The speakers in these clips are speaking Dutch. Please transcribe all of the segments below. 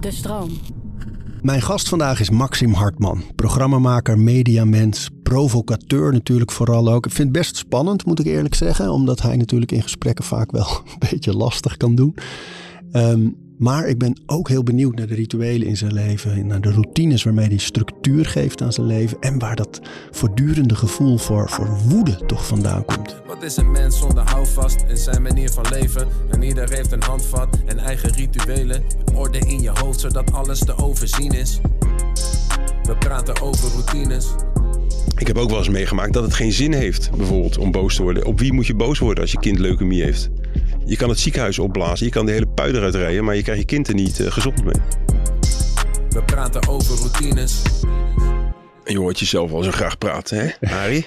De stroom. Mijn gast vandaag is Maxim Hartman, programmamaker, mediamens, provocateur natuurlijk vooral ook. Ik vind het best spannend, moet ik eerlijk zeggen, omdat hij natuurlijk in gesprekken vaak wel een beetje lastig kan doen. Ehm, maar ik ben ook heel benieuwd naar de rituelen in zijn leven, naar de routines waarmee hij structuur geeft aan zijn leven en waar dat voortdurende gevoel voor, voor woede toch vandaan komt. Wat is een mens zonder houvast in zijn manier van leven? En ieder heeft een handvat en eigen rituelen. Orde in je hoofd zodat alles te overzien is. We praten over routines. Ik heb ook wel eens meegemaakt dat het geen zin heeft, bijvoorbeeld, om boos te worden. Op wie moet je boos worden als je kind leukemie heeft? Je kan het ziekenhuis opblazen, je kan de hele pui eruit rijden, maar je krijgt je kind er niet uh, gezond mee. We praten over routines. En je hoort jezelf al zo graag praten, hè, Harry?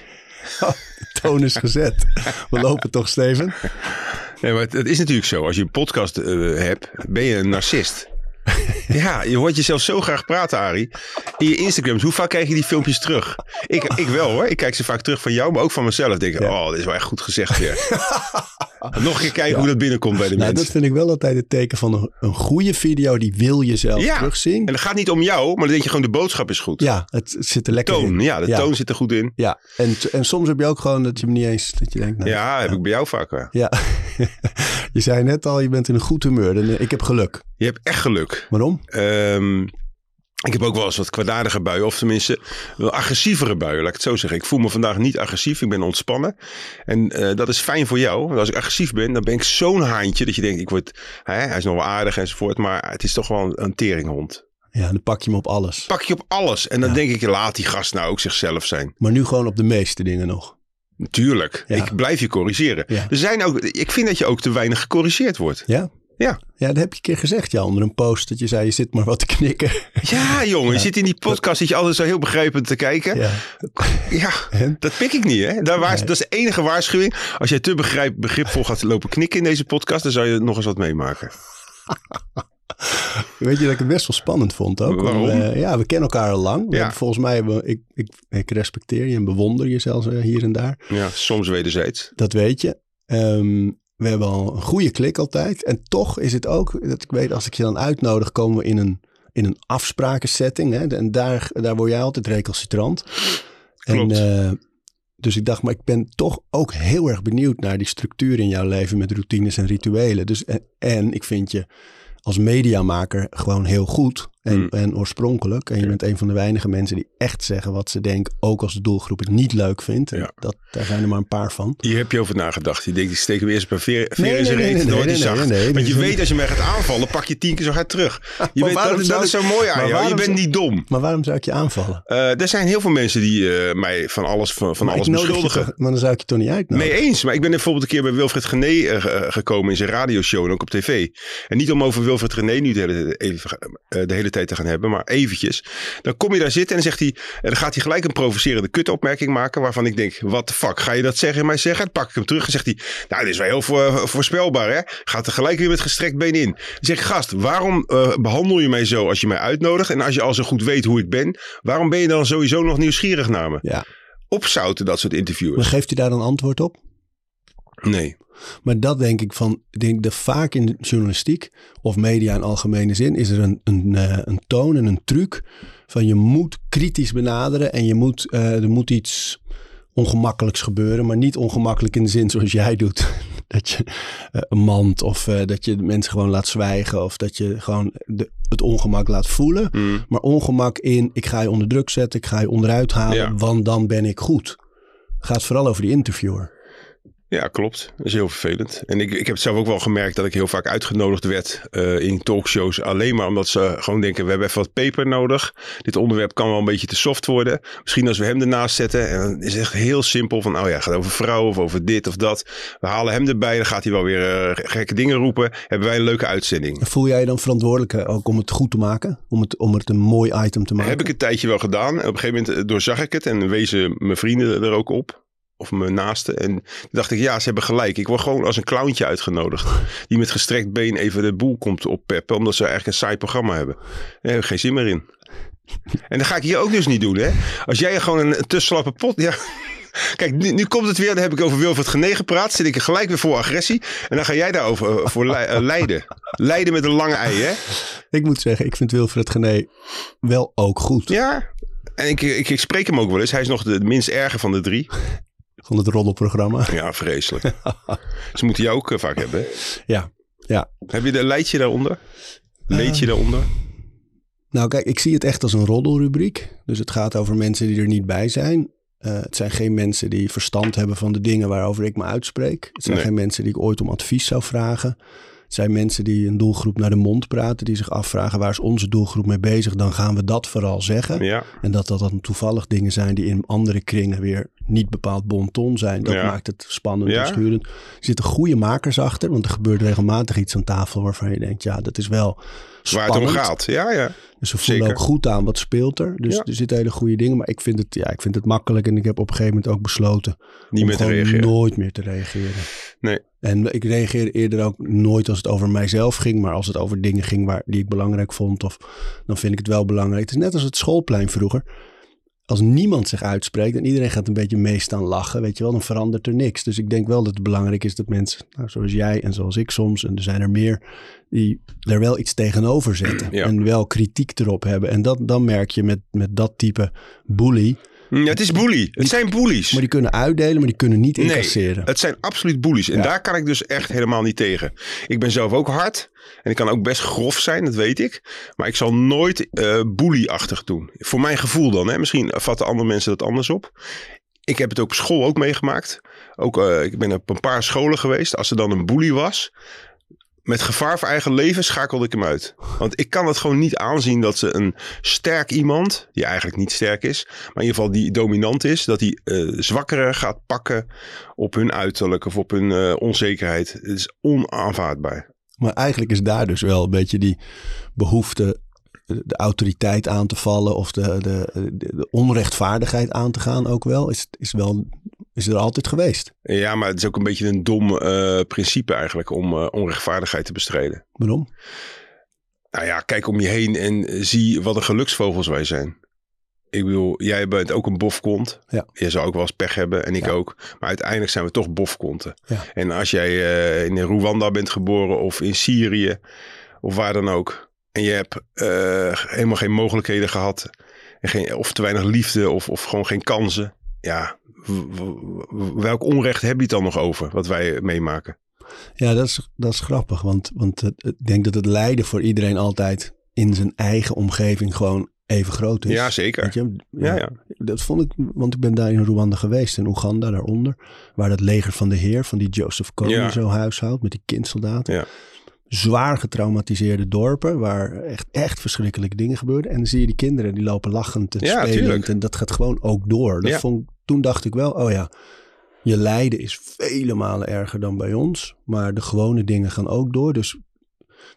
de toon is gezet. We lopen toch, Steven? Nee, maar het, het is natuurlijk zo. Als je een podcast uh, hebt, ben je een narcist. Ja, je hoort jezelf zo graag praten, Arie. In je Instagrams, hoe vaak krijg je die filmpjes terug? Ik, ik wel hoor. Ik kijk ze vaak terug van jou, maar ook van mezelf. Denk ik, ja. oh, dit is wel echt goed gezegd weer. Nog een keer kijken ja. hoe dat binnenkomt bij de nou, mensen. Dat vind ik wel altijd het teken van een, een goede video. Die wil je zelf ja. terugzien. En het gaat niet om jou, maar dan denk je gewoon de boodschap is goed. Ja, het, het zit er lekker toon, in. Ja, de toon zit er goed in. Ja, en, en soms heb je ook gewoon dat je hem niet eens... Dat je denkt, nou, ja, heb ik bij jou vaak wel. Ja, je zei net al, je bent in een goed humeur. Ik heb geluk. Je hebt echt geluk. Waarom? Um, ik heb ook wel eens wat kwaadaardige buien, of tenminste wel agressievere buien, laat ik het zo zeggen. Ik voel me vandaag niet agressief, ik ben ontspannen. En uh, dat is fijn voor jou, want als ik agressief ben, dan ben ik zo'n haantje dat je denkt, ik word, hè, hij is nog wel aardig enzovoort, maar het is toch wel een, een teringhond. Ja, dan pak je hem op alles. Pak je op alles. En dan ja. denk ik, laat die gast nou ook zichzelf zijn. Maar nu gewoon op de meeste dingen nog. Natuurlijk. Ja. Ik blijf je corrigeren. Ja. Er zijn ook, ik vind dat je ook te weinig gecorrigeerd wordt. Ja? Ja. Ja, dat heb je een keer gezegd, ja, onder een post dat je zei, je zit maar wat te knikken. Ja, jongen, ja. je zit in die podcast, zit je altijd zo heel begrijpend te kijken. Ja, ja dat pik ik niet, hè. Daar waars, nee. Dat is de enige waarschuwing. Als jij te begrijp, begripvol gaat lopen knikken in deze podcast, dan zou je nog eens wat meemaken. Weet je dat ik het best wel spannend vond ook? Waarom? Uh, ja, we kennen elkaar al lang. Ja. Volgens mij, ik, ik, ik respecteer je en bewonder je zelfs uh, hier en daar. Ja, soms wederzijds. Dat weet je. Um, we hebben al een goede klik altijd. En toch is het ook dat ik weet, als ik je dan uitnodig, komen we in een, in een afsprakensetting. Hè? En daar, daar word jij altijd recalcitrant. Klopt. En, uh, dus ik dacht, maar ik ben toch ook heel erg benieuwd naar die structuur in jouw leven met routines en rituelen. Dus, en, en ik vind je als mediamaker gewoon heel goed en, mm. en oorspronkelijk. En je bent een van de weinige mensen die echt zeggen wat ze denken, ook als de doelgroep het niet leuk vindt. Ja. Dat, daar zijn er maar een paar van. Hier heb je over nagedacht. Je denkt, ik steek hem eerst een paar veer, veer nee, in zijn. Nee, nee, nee, nee, nee, nee, Want je weet, als je mij gaat aanvallen, pak je tien keer zo hard terug. Je weet, dat, dat is zo mooi aan jou. Je bent niet dom. Maar waarom zou ik je aanvallen? Uh, er zijn heel veel mensen die uh, mij van alles, van, van alles beschuldigen. Toch, maar dan zou ik je toch niet uitnodigen? Mee eens. Maar ik ben bijvoorbeeld een keer bij Wilfred Gené uh, gekomen in zijn radioshow en ook op tv. En niet om over Wilfred Gené nu de hele, de hele te gaan hebben, maar eventjes. Dan kom je daar zitten en dan zegt hij, en dan gaat hij gelijk een provocerende kutopmerking maken waarvan ik denk, what the fuck, ga je dat zeggen en mij zeggen? Dan pak ik hem terug en zegt hij, nou, dit is wel heel voor, voorspelbaar, hè? Gaat er gelijk weer met gestrekt been in. Dan zeg ik, gast, waarom uh, behandel je mij zo als je mij uitnodigt en als je al zo goed weet hoe ik ben, waarom ben je dan sowieso nog nieuwsgierig naar me? Ja. Opzouten dat soort interviewers. Maar geeft u daar dan antwoord op? Nee. Maar dat denk ik van, denk dat vaak in de journalistiek of media in algemene zin is er een, een, uh, een toon en een truc van je moet kritisch benaderen en je moet, uh, er moet iets ongemakkelijks gebeuren, maar niet ongemakkelijk in de zin zoals jij doet. Dat je uh, een mand of uh, dat je mensen gewoon laat zwijgen of dat je gewoon de, het ongemak laat voelen. Mm. Maar ongemak in, ik ga je onder druk zetten, ik ga je onderuit halen, Ja. want dan ben ik goed. Het gaat vooral over die interviewer. Ja, klopt. Dat is heel vervelend. En ik, ik heb het zelf ook wel gemerkt dat ik heel vaak uitgenodigd werd uh, in talkshows. Alleen maar omdat ze gewoon denken, we hebben even wat paper nodig. Dit onderwerp kan wel een beetje te soft worden. Misschien als we hem ernaast zetten. En dan is het echt heel simpel van, oh ja, het gaat over vrouwen of over dit of dat. We halen hem erbij, dan gaat hij wel weer uh, gekke dingen roepen. Hebben wij een leuke uitzending. Voel jij je dan verantwoordelijk uh, ook om het goed te maken? Om het, om het een mooi item te maken? Heb ik een tijdje wel gedaan. Op een gegeven moment doorzag ik het en wezen mijn vrienden er ook op of mijn naaste. En toen dacht ik, ja, ze hebben gelijk. Ik word gewoon als een clowntje uitgenodigd. Die met gestrekt been even de boel komt oppeppen. Omdat ze eigenlijk een saai programma hebben. Daar heb ik geen zin meer in. En dat ga ik hier ook dus niet doen, hè. Als jij gewoon een te slappe pot... Ja, Kijk, nu, nu komt het weer. Dan heb ik over Wilfred Gené gepraat. Zit ik er gelijk weer voor agressie. En dan ga jij daarover eh, voor eh, leiden. Leiden met een lange ei, hè? Ik moet zeggen, ik vind Wilfred Gené wel ook goed. Ja. En ik, ik, ik spreek hem ook wel eens. Hij is nog de minst erge van de drie. Van het roddelprogramma. Ja, vreselijk. Ze moeten jou ook eh, vaak hebben. hè? Ja, ja. Heb je de leidje daaronder? Leedje daaronder? Nou kijk, ik zie het echt als een roddelrubriek. Dus het gaat over mensen die er niet bij zijn. Eh, het zijn geen mensen die verstand hebben van de dingen waarover ik me uitspreek. Het zijn Nee. geen mensen die ik ooit om advies zou vragen. Zijn mensen die een doelgroep naar de mond praten. Die zich afvragen waar is onze doelgroep mee bezig. Dan gaan we dat vooral zeggen. Ja. En dat dat dan toevallig dingen zijn die in andere kringen weer niet bepaald bon ton zijn. Dat Ja. maakt het spannend Ja. en schurend. Er zitten goede makers achter. Want er gebeurt regelmatig iets aan tafel waarvan je denkt... ja, dat is wel Waar het om gaat. Ja, ja. Dus ze voelen Zeker. ook goed aan wat speelt er. Dus Ja. er zitten hele goede dingen. Maar ik vind, het, ja, ik vind het makkelijk. En ik heb op een gegeven moment ook besloten... Niet om meer te reageren. nooit meer te reageren. Nee. En ik reageerde eerder ook nooit als het over mijzelf ging. Maar als het over dingen ging waar, die ik belangrijk vond. Of, dan vind ik het wel belangrijk. Het is net als het schoolplein vroeger. Als niemand zich uitspreekt en iedereen gaat een beetje mee staan lachen, weet je wel, dan verandert er niks. Dus ik denk wel dat het belangrijk is dat mensen, nou, zoals jij en zoals ik soms, en er zijn er meer, die er wel iets tegenover zetten. Ja. En wel kritiek erop hebben. En dat, dan merk je met, met dat type bully. Ja, het is bully. Het zijn bullies. Maar die kunnen uitdelen, maar die kunnen niet Nee, incasseren. het zijn absoluut bullies. En Ja. daar kan ik dus echt helemaal niet tegen. Ik ben zelf ook hard. En ik kan ook best grof zijn, dat weet ik. Maar ik zal nooit eh bully-achtig doen. Voor mijn gevoel dan. Hè. Misschien vatten andere mensen dat anders op. Ik heb het ook op school ook meegemaakt. Ook, eh, ik ben op een paar scholen geweest. Als er dan een bully was... Met gevaar voor eigen leven schakelde ik hem uit. Want ik kan het gewoon niet aanzien dat ze een sterk iemand, die eigenlijk niet sterk is, maar in ieder geval die dominant is, dat die eh zwakkere gaat pakken op hun uiterlijk of op hun eh, onzekerheid. Het is onaanvaardbaar. Maar eigenlijk is daar dus wel een beetje die behoefte de autoriteit aan te vallen of de, de, de onrechtvaardigheid aan te gaan ook wel, is, is wel, is er altijd geweest. Ja, maar het is ook een beetje een dom eh, principe eigenlijk om eh, onrechtvaardigheid te bestrijden. Waarom? Nou ja, kijk om je heen en zie wat een geluksvogels wij zijn. Ik bedoel, jij bent ook een bofkont. Ja. Je zou ook wel eens pech hebben en ik Ja. ook. Maar uiteindelijk zijn we toch bofkonten. Ja. En als jij eh, in Rwanda bent geboren of in Syrië of waar dan ook. En je hebt helemaal geen mogelijkheden gehad. En geen, of te weinig liefde of, of gewoon geen kansen. Ja, welk onrecht heb je het dan nog over wat wij meemaken? Ja, dat is, dat is grappig, want, want het- ik denk dat het lijden voor iedereen altijd in zijn eigen omgeving gewoon even groot is. Ja, zeker. Weet je? Ja, ja. Dat vond ik, want ik ben daar in Rwanda geweest, in Oeganda daaronder, waar dat leger van de heer, van die Joseph Kony Ja. zo huishoudt met die kindsoldaten. Ja. Zwaar getraumatiseerde dorpen, waar echt, echt verschrikkelijke dingen gebeurden. En dan zie je die kinderen, die lopen lachend en Ja, spelend. tuurlijk. En dat gaat gewoon ook door. Dat Ja. vond, toen dacht ik wel, oh ja, je lijden is vele malen erger dan bij ons. Maar de gewone dingen gaan ook door. Dus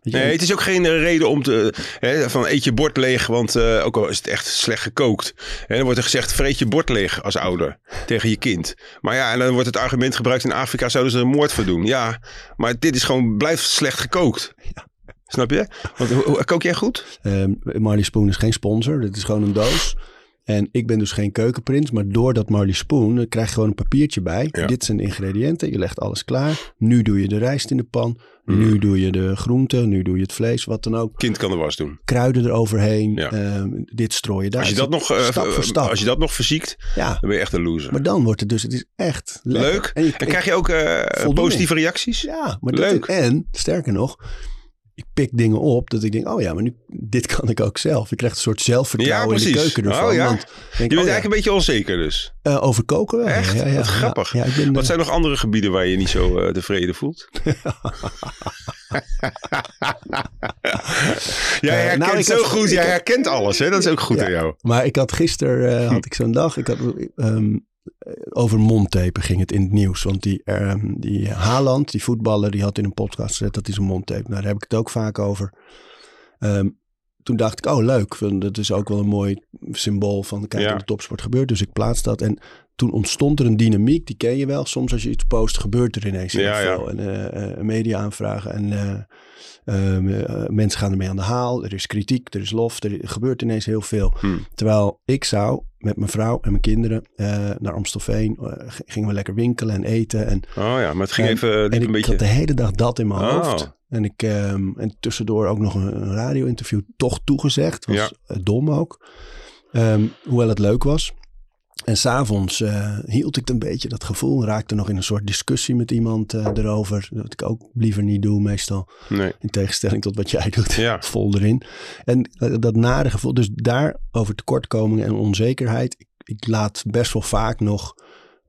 Nee, het is ook geen eh, reden om te. Hè, van eet je bord leeg, want eh, ook al is het echt slecht gekookt. Hè, dan wordt er gezegd: vreet je bord leeg als ouder tegen je kind. Maar ja, en dan wordt het argument gebruikt: in Afrika zouden ze er een moord voor doen. Ja, maar dit is gewoon blijft slecht gekookt. Snap je? Want kook jij goed? Marley Spoon is geen sponsor. Dit is gewoon een doos. En ik ben dus geen keukenprins. Maar door dat Marley Spoon krijg je gewoon een papiertje bij. Ja. Dit zijn de ingrediënten. Je legt alles klaar. Nu doe je de rijst in de pan. Mm. Nu doe je de groenten. Nu doe je het vlees. Wat dan ook. Kind kan de was doen. Kruiden eroverheen. Ja. Ehm, dit strooi je daar. Als je dat nog, eh, stap voor eh, stap. Als je dat nog verziekt, Ja, dan ben je echt een loser. maar dan wordt het dus. Het is echt lekker. Leuk. En, je, En krijg je ook eh, positieve reacties? Ja, maar Leuk. Dat, en sterker nog, ik pik dingen op dat ik denk, oh ja, maar nu, dit kan ik ook zelf. Ik krijg een soort zelfvertrouwen Ja, in de keuken ervan. Oh ja. Want denk, Je bent oh ja, eigenlijk een beetje onzeker dus. eh, over koken wel. Echt? Ja, ja, Wat ja. grappig. Ja, ik ben, Wat eh, zijn nog andere gebieden waar je niet zo eh, tevreden voelt? Jij herkent nou, zo had- goed, jij herkent alles. Hè? Dat is ook goed aan jou. Maar ik had gisteren eh, had ik zo'n dag. Ik had, ehm, over mondtapen ging het in het nieuws. Want die, ehm, die Haaland, die voetballer, die had in een podcast gezet dat hij zijn mondtape. Nou, daar heb ik het ook vaak over. Ehm, toen dacht ik, oh leuk, dat is ook wel een mooi symbool van kijk Ja. de topsport gebeurt. Dus ik plaats dat. En toen ontstond er een dynamiek, die ken je wel. Soms als je iets post, gebeurt er ineens heel Ja, ja. veel. En eh, eh, media aanvragen en eh, ehm, eh, mensen gaan ermee aan de haal. Er is kritiek, er is lof, er gebeurt ineens heel veel. Hmm. Terwijl ik zou met mijn vrouw en mijn kinderen eh, naar Amstelveen, eh, gingen we lekker winkelen en eten. En, Oh ja, maar het ging en- even en ik een beetje... had de hele dag dat in mijn Oh. hoofd. En, ik, ehm, en tussendoor ook nog een, een radio-interview toch toegezegd. Was Ja. dom ook. Ehm, hoewel het leuk was. En s'avonds eh hield ik een beetje dat gevoel. Raakte nog in een soort discussie met iemand eh, erover. Dat ik ook liever niet doe meestal. Nee. In tegenstelling tot wat jij doet. Ja. Vol erin. En eh, dat nare gevoel. Dus daar over tekortkomingen en onzekerheid. Ik, ik laat best wel vaak nog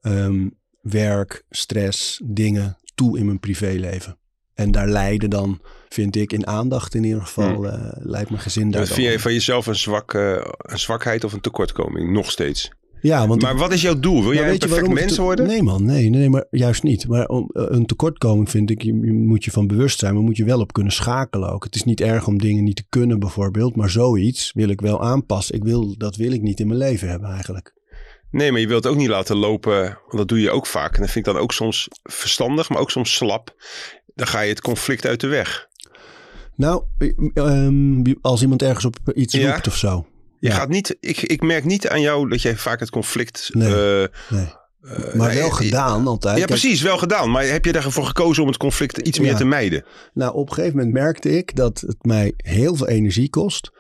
ehm, werk, stress, dingen toe in mijn privéleven. En daar leiden dan, vind ik, in aandacht in ieder geval, Hmm. leidt mijn gezin daar vind je van jezelf een, zwak, een zwakheid of een tekortkoming? Nog steeds. Ja, want Maar wat is jouw doel? Wil jij een perfect mens te- worden? Nee man, nee, nee, maar juist niet. Maar om, eh, een tekortkoming vind ik, je, je moet je van bewust zijn, maar moet je wel op kunnen schakelen ook. Het is niet erg om dingen niet te kunnen bijvoorbeeld, maar zoiets wil ik wel aanpassen. Ik wil, dat wil ik niet in mijn leven hebben eigenlijk. Nee, maar je wilt ook niet laten lopen. Want dat doe je ook vaak. En dat vind ik dan ook soms verstandig, maar ook soms slap. Dan ga je het conflict uit de weg. Nou, eh, ehm, als iemand ergens op iets Ja. roept of zo. Je Ja. gaat niet, ik, ik merk niet aan jou dat jij vaak het conflict. Nee. eh, Nee. eh, Maar nee, wel eh, gedaan altijd. Ja, Kijk, precies, wel gedaan. Maar heb je daarvoor gekozen om het conflict iets meer te mijden? Nou, op een gegeven moment merkte ik dat het mij heel veel energie kost.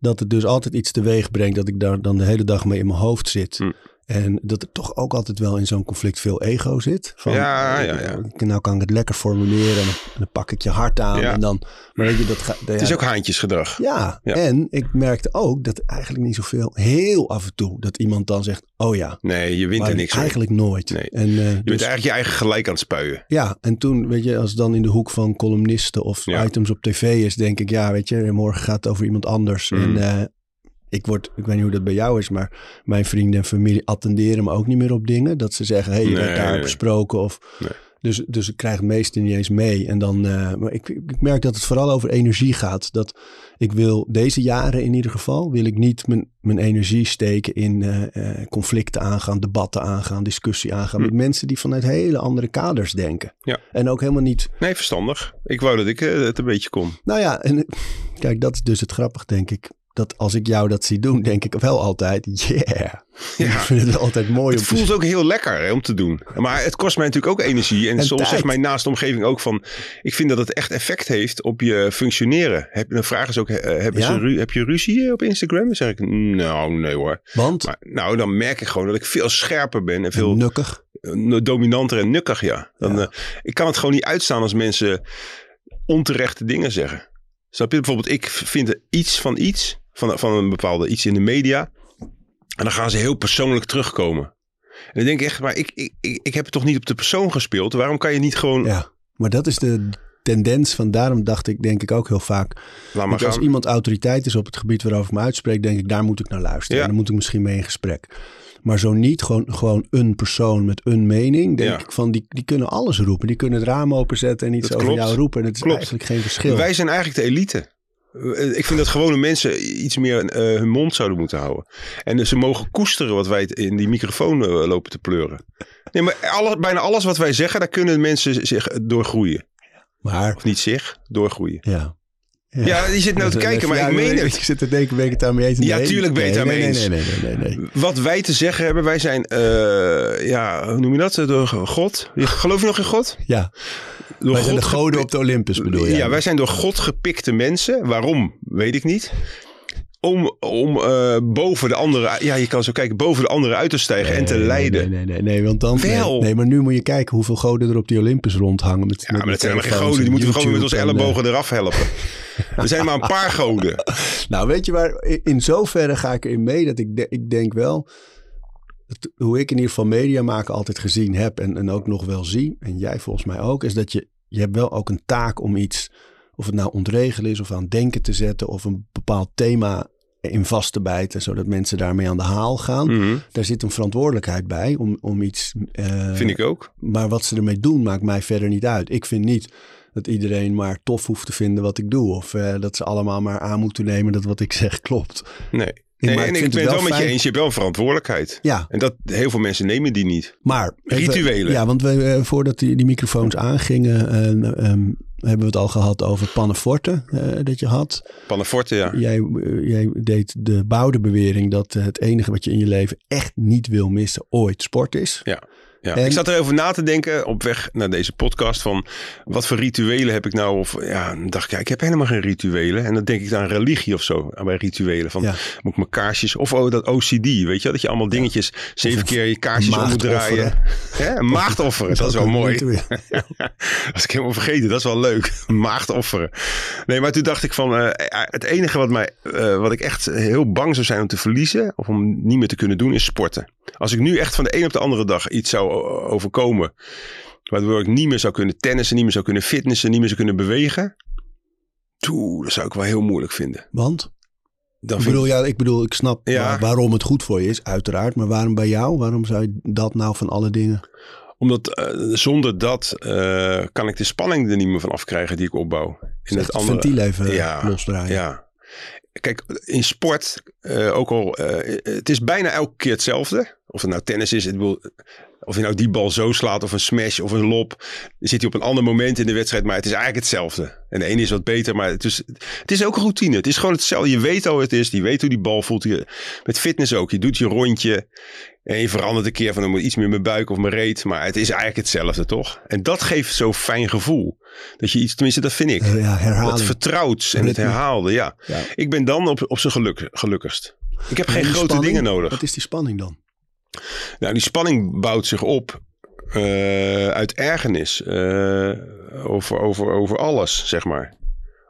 Dat het dus altijd iets teweeg brengt dat ik daar dan de hele dag mee in mijn hoofd zit. Hm. En dat er toch ook altijd wel in zo'n conflict veel ego zit. Van, Ja, eh, ja, ja. Nou kan ik het lekker formuleren en dan, pak ik je hart aan. Ja. En dan, maar weet je, dat. Het is ook haantjesgedrag. Ja, Ja. en ik merkte ook dat eigenlijk niet zoveel, heel af en toe, dat iemand dan zegt, oh ja, Nee, je wint er niks mee. eigenlijk nooit. Nee. En, eh, Je dus- bent eigenlijk je eigen gelijk aan het spuien. ja, en toen, weet je, als het dan in de hoek van columnisten of items op tv is, denk ik, ja, weet je, morgen gaat het over iemand anders. Mm. En eh, ik word, ik weet niet hoe dat bij jou is, maar mijn vrienden en familie attenderen me ook niet meer op dingen. Dat ze zeggen, hé, hey, je Nee, daar nee. besproken of... Nee. Dus, dus ik krijg het meeste niet eens mee. En dan, eh, maar ik, ik merk dat het vooral over energie gaat. Dat ik wil deze jaren in ieder geval, wil ik niet mijn, mijn energie steken in eh, eh, conflicten aangaan, debatten aangaan, discussie aangaan. Hm. Met mensen die vanuit hele andere kaders denken. Ja. En ook helemaal niet Nee, verstandig. Ik wou dat ik het een beetje kon. nou ja, en kijk, dat is dus het grappig, denk ik. Dat als ik jou dat zie doen, denk ik wel altijd, yeah. Ik vind het wel altijd mooi Het om te voelt ook heel lekker hè, om te doen. Maar het kost mij natuurlijk ook energie. En, En soms tijd. zegt mijn naaste omgeving ook van... Ik vind dat het echt effect heeft op je functioneren. Heb, is ook, eh, Ja? ze ru- heb je ruzie eh, op Instagram? Dan zeg ik, nou nee hoor. Want, Maar, nou, dan merk ik gewoon dat ik veel scherper ben. En veel nukkig. eh, dominanter en nukkig, ja. Dan, Ja. eh, ik kan het gewoon niet uitstaan als mensen onterechte dingen zeggen. Snap je? Bijvoorbeeld, ik vind iets van iets, van, van een bepaalde iets in de media. En dan gaan ze heel persoonlijk terugkomen. En dan denk ik echt, maar ik, ik, ik, ik heb het toch niet op de persoon gespeeld? Waarom kan je niet gewoon, Ja, maar dat is de tendens van, daarom dacht ik, denk ik ook heel vaak. laat als iemand autoriteit is op het gebied waarover ik me uitspreek, denk ik, daar moet ik naar luisteren. Ja. En dan moet ik misschien mee in gesprek. Maar zo niet, gewoon, gewoon een persoon met een mening, denk Ja. ik van, die, die kunnen alles roepen. Die kunnen het raam openzetten en iets Dat over klopt. jou roepen. En het is Klopt. eigenlijk geen verschil. Wij zijn eigenlijk de elite. Eh, Ik vind dat gewone mensen iets meer eh, hun mond zouden moeten houden. En dus ze mogen koesteren wat wij in die microfoon eh, lopen te pleuren. Nee, maar bijna alles wat wij zeggen, daar kunnen mensen zich door groeien. Maar, Of niet zich, doorgroeien. ja. Ja, die zit nou te kijken, maar Ja, ik meen het. Ik zit te denken, ben ik het daarmee eens? Ja, tuurlijk ben je het Nee, daarmee nee, eens. Nee, nee, nee. Wat wij te zeggen hebben, wij zijn, ja, hoe noem je dat? Door God. Geloof je nog in God? Ja, Door wij zijn de God goden op de Olympus bedoel je? Ja, wij zijn door God gepikte mensen. Waarom? Weet ik niet. Om, om eh, boven de andere, ja, je kan zo kijken, boven de andere uit te stijgen en te Nee, leiden. Nee, nee, nee, nee, want dan... Wel. Nee, maar nu moet je kijken hoeveel goden er op die Olympus rondhangen. Met, Ja, maar dat zijn helemaal geen goden. Die moeten we gewoon met onze ellebogen eraf helpen. Er zijn maar een paar goden. Nou, weet je waar, in- in zoverre ga ik erin mee dat ik, de- ik denk wel, het- hoe ik in ieder geval media maken altijd gezien heb en, en ook nog wel zie, en jij volgens mij ook, is dat je, je hebt wel ook een taak om iets, of het nou ontregelen is of aan denken te zetten of een bepaald thema in vast te bijten, zodat mensen daarmee aan de haal gaan. Mhm, Daar zit een verantwoordelijkheid bij om, om iets... eh, Vind ik ook. Maar wat ze ermee doen maakt mij verder niet uit. Ik vind niet dat iedereen maar tof hoeft te vinden wat ik doe. Of eh, dat ze allemaal maar aan moeten nemen dat wat ik zeg klopt. Nee. Nee, maar en ik vind ben het wel met je eens. Je hebt wel een verantwoordelijkheid. Ja, En dat, heel veel mensen nemen die niet. maar... Rituelen. Ja, want we, eh, voordat die, die microfoons aangingen... eh, ehm, hebben we het al gehad over panneforten eh, dat je had. Panneforte, ja. Jij, jij deed de bouwde bewering dat het enige wat je in je leven echt niet wil missen ooit sport is. Ja. Ja, En- ik zat erover na te denken op weg naar deze podcast van wat voor rituelen heb ik nou? Of ja, dan dacht ik, ja, ik heb helemaal geen rituelen. En dan denk ik aan religie of zo, aan bij rituelen. Van Ja. moet ik mijn kaarsjes, of oh, dat OCD, weet je dat je allemaal dingetjes zeven keer je kaarsjes om moet draaien. Ja, een maagd offeren, dat is wel mooi. ritueel. Als ik helemaal vergeten, dat is wel leuk. Een maagd offeren. Nee, maar toen dacht ik van, eh, het enige wat, mij, eh, wat ik echt heel bang zou zijn om te verliezen, of om niet meer te kunnen doen, is sporten. Als ik nu echt van de een op de andere dag iets zou overkomen, waardoor ik niet meer zou kunnen tennissen, niet meer zou kunnen fitnessen, niet meer zou kunnen bewegen, toe, dat zou ik wel heel moeilijk vinden. Want? Dan Ik bedoel, ja, ik bedoel, ik snap Ja. waar- waarom het goed voor je is, uiteraard. Maar waarom bij jou? Waarom zou je dat nou van alle dingen? Omdat eh, zonder dat eh, kan ik de spanning er niet meer van afkrijgen die ik opbouw. In Echt het ventiel even Ja, losdraaien. Ja. Kijk, in sport, eh, ook al, eh, het is bijna elke keer hetzelfde. Of het nou tennis is, bedoel, of je nou die bal zo slaat of een smash of een lob. Dan zit hij op een ander moment in de wedstrijd, maar het is eigenlijk hetzelfde. En de ene is wat beter, maar het is, het is ook routine. Het is gewoon hetzelfde. Je weet al het is, je weet hoe die bal voelt. Je, met fitness ook. Je doet je rondje en je verandert een keer van dan moet iets meer mijn buik of mijn reet. Maar het is eigenlijk hetzelfde, toch? En dat geeft zo'n fijn gevoel. Dat je iets, tenminste dat vind ik. Ja, herhaling. Wat vertrouwd en het herhaalde, ja. Ja. Ik ben dan op, op zijn geluk, gelukkigst. Ik heb geen En grote spanning, dingen nodig. Wat is die spanning dan? Nou, die spanning bouwt zich op eh, uit ergernis eh, over, over, over alles, zeg maar.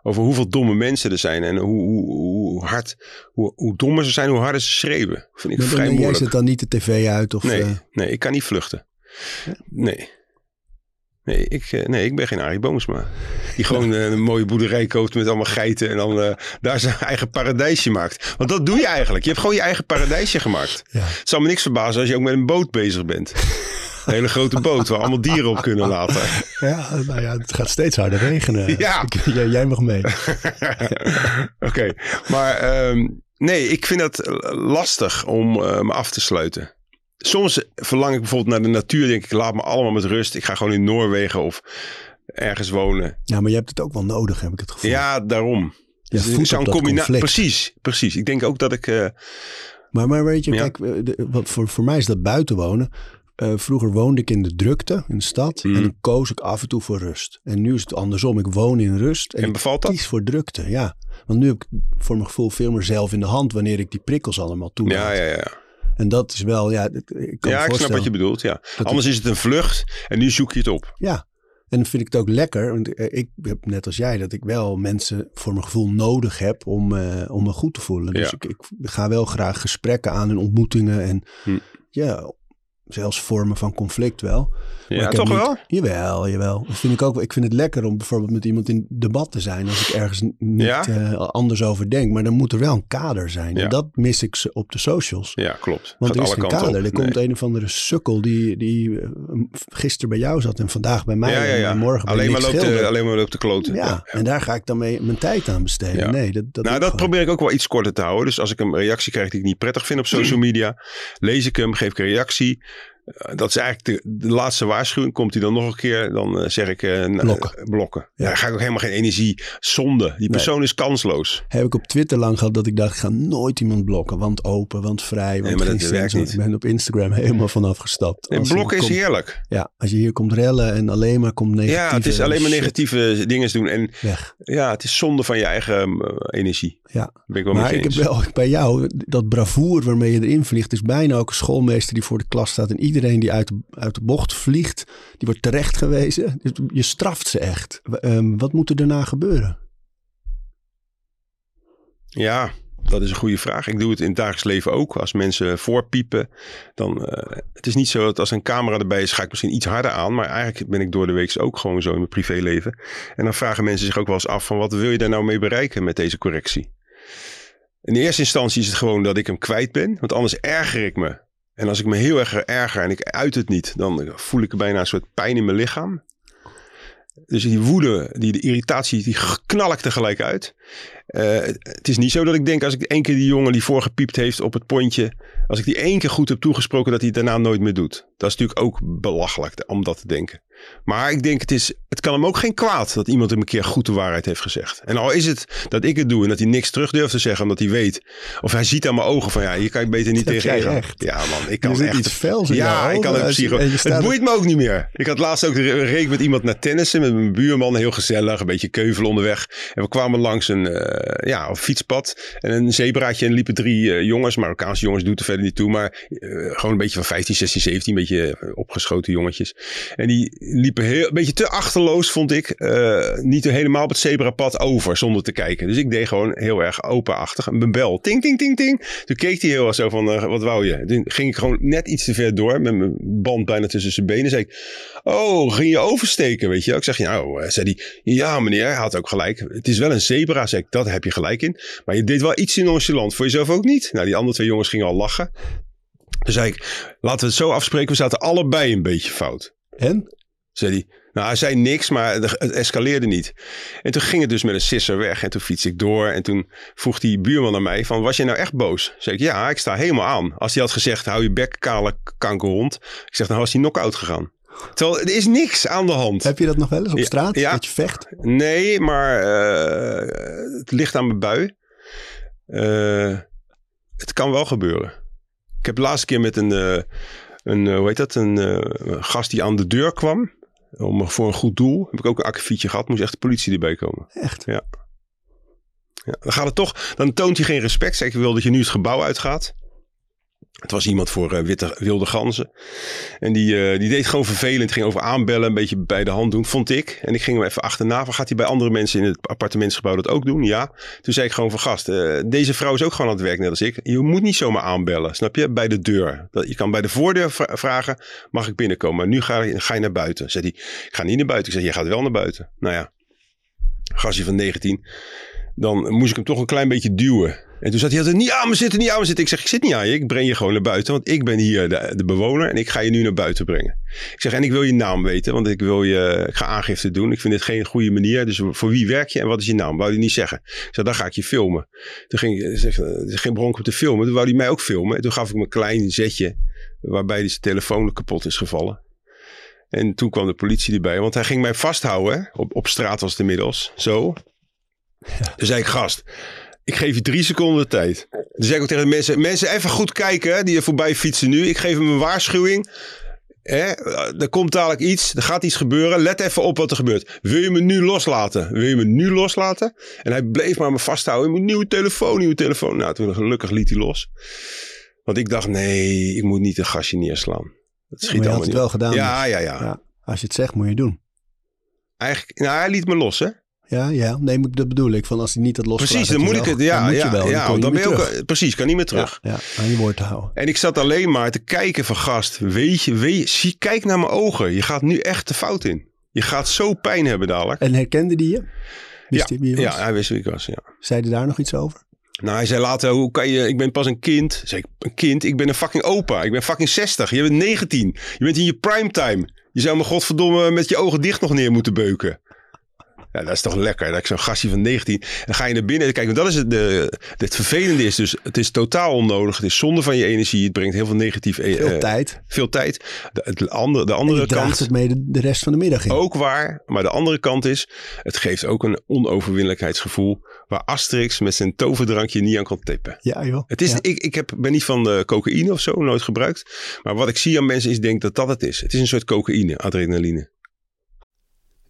Over hoeveel domme mensen er zijn en hoe, hoe, hoe hard, hoe, hoe dommer ze zijn, hoe harder ze schreeuwen. Vind ik Maar dan- vrij jij moeilijk. zet dan niet de tv uit? Of, Nee, eh, nee, ik kan niet vluchten. Nee. Nee ik, eh, nee, ik ben geen Arie Boomsma. Die gewoon eh, een mooie boerderij koopt met allemaal geiten en dan daar zijn eigen paradijsje maakt. Want dat doe je eigenlijk. Je hebt gewoon je eigen paradijsje gemaakt. ja. Het zal me niks verbazen als je ook met een boot bezig bent. Een hele grote boot waar allemaal dieren op kunnen laten. ja, nou ja, het gaat steeds harder regenen. Ja. Jij, jij mag mee. Oké, maar ehm, nee, ik vind het lastig om eh, me af te sluiten. Soms verlang ik bijvoorbeeld naar de natuur. Denk ik, laat me allemaal met rust. Ik ga gewoon in Noorwegen of ergens wonen. Ja, maar je hebt het ook wel nodig, heb ik het gevoel. Ja, daarom. Je Dus ik voedt zou op een dat combina- conflict. Precies, precies. Ik denk ook dat ik... eh, Maar, maar weet je, Ja. kijk, eh, de- wat voor, voor mij is dat buiten wonen. Eh, vroeger woonde ik in de drukte, in de stad. En dan koos ik af en toe voor rust. En nu is het andersom. Ik woon in rust. En, en bevalt dat? kies voor drukte, ja. Want nu heb ik voor mijn gevoel veel meer zelf in de hand wanneer ik die prikkels allemaal toelaat. Ja, ja, ja. En dat is wel, ja, ik kan me Ja, ik snap wat je bedoelt. Ja. Anders is het een vlucht en nu zoek je het op. Ja, en dan vind ik het ook lekker. Want eh, ik heb net als jij dat ik wel mensen voor mijn gevoel nodig heb om, eh, om me goed te voelen. Dus Ja. ik, ik ga wel graag gesprekken aan en ontmoetingen. En Hm. ja, zelfs vormen van conflict wel. Maar Ja, toch niet- wel? Jawel, jawel. Dat vind ik ook. wel- Ik vind het lekker om bijvoorbeeld met iemand in debat te zijn. Als ik ergens niet Ja? eh, anders over denk. Maar dan moet er wel een kader zijn. Ja. En dat mis ik ze op de socials. Ja, klopt. Want Gaat er is geen kader. op. Er komt Nee. een of andere sukkel die, die eh, gisteren bij jou zat en vandaag bij mij. ja, ja, ja. En morgen bij alleen, maar Nick loopt de, alleen maar loopt de kloten. Ja, en daar ga ik dan mee mijn tijd aan besteden. Nee, dat, dat nou, dat probeer ik ook wel iets korter te houden. Dus als ik een reactie krijg die ik niet prettig vind op social media, lees ik hem, geef ik een reactie. Eh, dat is eigenlijk de, de laatste waarschuwing. Komt hij dan nog een keer, dan eh, zeg ik... eh, Blokken. blokken. Ja. Daar ga ik ook helemaal geen energie. Zonde. Die persoon is kansloos. Heb ik op Twitter lang gehad dat ik dacht, ik ga nooit iemand blokken. Want open, want vrij, want maar geen niet. Ik ben op Instagram helemaal vanaf gestapt. En blokken is komt- heerlijk. Ja, als je hier komt rellen en alleen maar komt negatieve Ja, het is alleen maar shit negatieve dingen doen. En Weg. ja, het is zonde van je eigen energie. Ja. Ben ik wel Maar ik heb wel bij jou, dat bravoer waarmee je erin vliegt, is bijna ook een schoolmeester die voor de klas staat. En iedereen die uit de, uit de bocht vliegt, die wordt terecht gewezen. Dus je straft ze echt. Ehm, wat moet er daarna gebeuren? Ja, dat is een goede vraag. Ik doe het in het dagelijks leven ook. Als mensen voorpiepen, dan... eh, het is niet zo dat als een camera erbij is, ga ik misschien iets harder aan. Maar eigenlijk ben ik door de week ook gewoon zo in mijn privéleven. En dan vragen mensen zich ook wel eens af van... wat wil je daar nou mee bereiken met deze correctie? In eerste instantie is het gewoon dat ik hem kwijt ben. Want anders erger ik me. En als ik me heel erg erger en ik uit het niet... dan voel ik bijna een soort pijn in mijn lichaam. Dus die woede, die, de irritatie, die knal ik tegelijk uit. eh, het is niet zo dat ik denk als ik één keer die jongen die voorgepiept heeft op het pontje. Als ik die één keer goed heb toegesproken dat hij het daarna nooit meer doet. Dat is natuurlijk ook belachelijk om dat te denken. Maar ik denk het is, het kan hem ook geen kwaad dat iemand hem een keer goed de waarheid heeft gezegd. En al is het dat ik het doe en dat hij niks terug durft te zeggen omdat hij weet. Of hij ziet aan mijn ogen van ja, hier kan ik beter niet tegen ingaan. Ja man, ik kan Er zit echt. iets fels in ja, ik kan het psycho. Het er- boeit me ook niet meer. Ik had laatst ook een reek met iemand naar tennissen met mijn buurman, heel gezellig, een beetje keuvel onderweg. En we kwamen langs een eh, ja, een fietspad en een zebraatje en liepen drie eh, jongens, Marokkaanse jongens, doet er verder niet toe, maar eh, gewoon een beetje van 15, 16, 17, een beetje opgeschoten jongetjes. En die liepen heel, een beetje te achterloos, vond ik, eh, niet helemaal op het zebrapad over zonder te kijken. Dus ik deed gewoon heel erg openachtig een bel. Ting, ting, ting, ting. Toen keek hij heel erg zo van, eh, wat wou je? Toen ging ik gewoon net iets te ver door met mijn band bijna tussen zijn benen. Zei ik, oh, ging je oversteken, weet je? Ik zeg, nou, eh, zei hij, ja meneer, hij had ook gelijk. Het is wel een zebra, zei ik, dat heb je gelijk in. Maar je deed wel iets in nonchalant, voor jezelf ook niet? Nou, die andere twee jongens gingen al lachen. Toen zei ik, laten we het zo afspreken, we zaten allebei een beetje fout. En? Zei hij. Nou, hij zei niks, maar het escaleerde niet. En toen ging het dus met een sisser weg. En toen fiets ik door. En toen vroeg die buurman aan mij van, was je nou echt boos? Zei ik, ja, ik sta helemaal aan. Als hij had gezegd, hou je bek, kale kankerhond. Ik zeg, dan was hij knock-out gegaan. Terwijl, er is niks aan de hand. Heb je dat nog wel eens op straat? ja. Dat je vecht? Nee, maar eh, het ligt aan mijn bui. Eh, het kan wel gebeuren. Ik heb de laatste keer met een, eh, een hoe heet dat, een gast die aan de deur kwam. Om, voor een goed doel. Heb ik ook een akkefietje gehad. Moest echt de politie erbij komen. Echt? Ja, dan gaat het toch. Dan toont hij geen respect. Zeg ik wil dat je nu het gebouw uitgaat. Het was iemand voor eh, witte, wilde ganzen. En die, eh, die deed gewoon vervelend. Ging over aanbellen, een beetje bij de hand doen, vond ik. En ik ging hem even achterna. Van, gaat hij bij andere mensen in het appartementsgebouw dat ook doen? Ja. Toen zei ik gewoon van gast, eh, deze vrouw is ook gewoon aan het werk net als ik. Je moet niet zomaar aanbellen, snap je? Bij de deur. Je kan bij de voordeur vra- vragen, mag ik binnenkomen? Maar nu ga je, ga je naar buiten. Zei hij, ik ga niet naar buiten. Ik zeg, je gaat wel naar buiten. Nou ja, gastje van 19. Dan moest ik hem toch een klein beetje duwen. En toen zat hij altijd niet aan me zitten, niet aan me zitten. Ik zeg, ik zit niet aan je. Ik breng je gewoon naar buiten. Want ik ben hier de, bewoner en ik ga je nu naar buiten brengen. Ik zeg, en ik wil je naam weten. Want ik wil je, ga aangifte doen. Ik vind dit geen goede manier. Dus voor wie werk je en wat is je naam? Wou hij niet zeggen. Ik zeg, dan ga ik je filmen. Toen ging ik, zeg, er is geen bronk om te filmen. Toen wou hij mij ook filmen. En toen gaf ik hem een klein zetje. Waarbij zijn telefoon kapot is gevallen. En toen kwam de politie erbij. Want hij ging mij vasthouden. Op, op straat was het inmiddels. Zo. Toen zei ik, gast, ik geef je drie seconden de tijd. Toen zei ik ook tegen de mensen, mensen even goed kijken die er voorbij fietsen nu. Ik geef hem een waarschuwing. Hè, er komt dadelijk iets, er gaat iets gebeuren. Let even op wat er gebeurt. Wil je me nu loslaten? Wil je me nu loslaten? En hij bleef maar me vasthouden. Moet nieuwe telefoon, nieuwe telefoon. Nou, toen gelukkig liet hij los. Want ik dacht, nee, ik moet niet een gastje neerslaan. Dat schiet maar je had het wel gedaan. Ja, ja, ja, Ja. Als je het zegt, moet je het doen. Eigenlijk, nou, hij liet me los, hè? Ja, ja. Nee, dat bedoel ik. Van als hij niet het loslaat. Precies, dat dan moet ik het. Ja, dan ja, wel. ja, dan, dan ben je ook. terug. Precies, kan niet meer terug. Ja, ja, aan je woord te houden. En ik zat alleen maar te kijken van gast, weet je, weet je, zie, kijk naar mijn ogen. Je gaat nu echt de fout in. Je gaat zo pijn hebben dadelijk. En herkende die je? Wist Ja, ja, hij wist wie ik was, ja. Zei daar nog iets over? Nou, hij zei later, hoe kan je, ik ben pas een kind. Zeg ik, een kind? Ik ben een fucking opa. Ik ben fucking 60. Je bent 19. Je bent in je primetime. Je zou me godverdomme met je ogen dicht nog neer moeten beuken. Ja, dat is toch lekker. Dat ik zo'n gastje van 19. Dan ga je naar binnen. Kijk, want dat is het. De, het vervelende is dus, het is totaal onnodig. Het is zonde van je energie. Het brengt heel veel negatief. eh, Veel eh, tijd. Veel tijd. De, het andere, de En andere kant. het mee de, de rest van de middag in. Ook waar, maar de andere kant is, het geeft ook een onoverwinnelijkheidsgevoel waar Asterix met zijn toverdrankje niet aan kan tippen. Ja, joh. Het is, Ja. ik, ik heb, ben niet van de cocaïne of zo, nooit gebruikt. Maar wat ik zie aan mensen is, denk dat dat het is. Het is een soort cocaïne, adrenaline.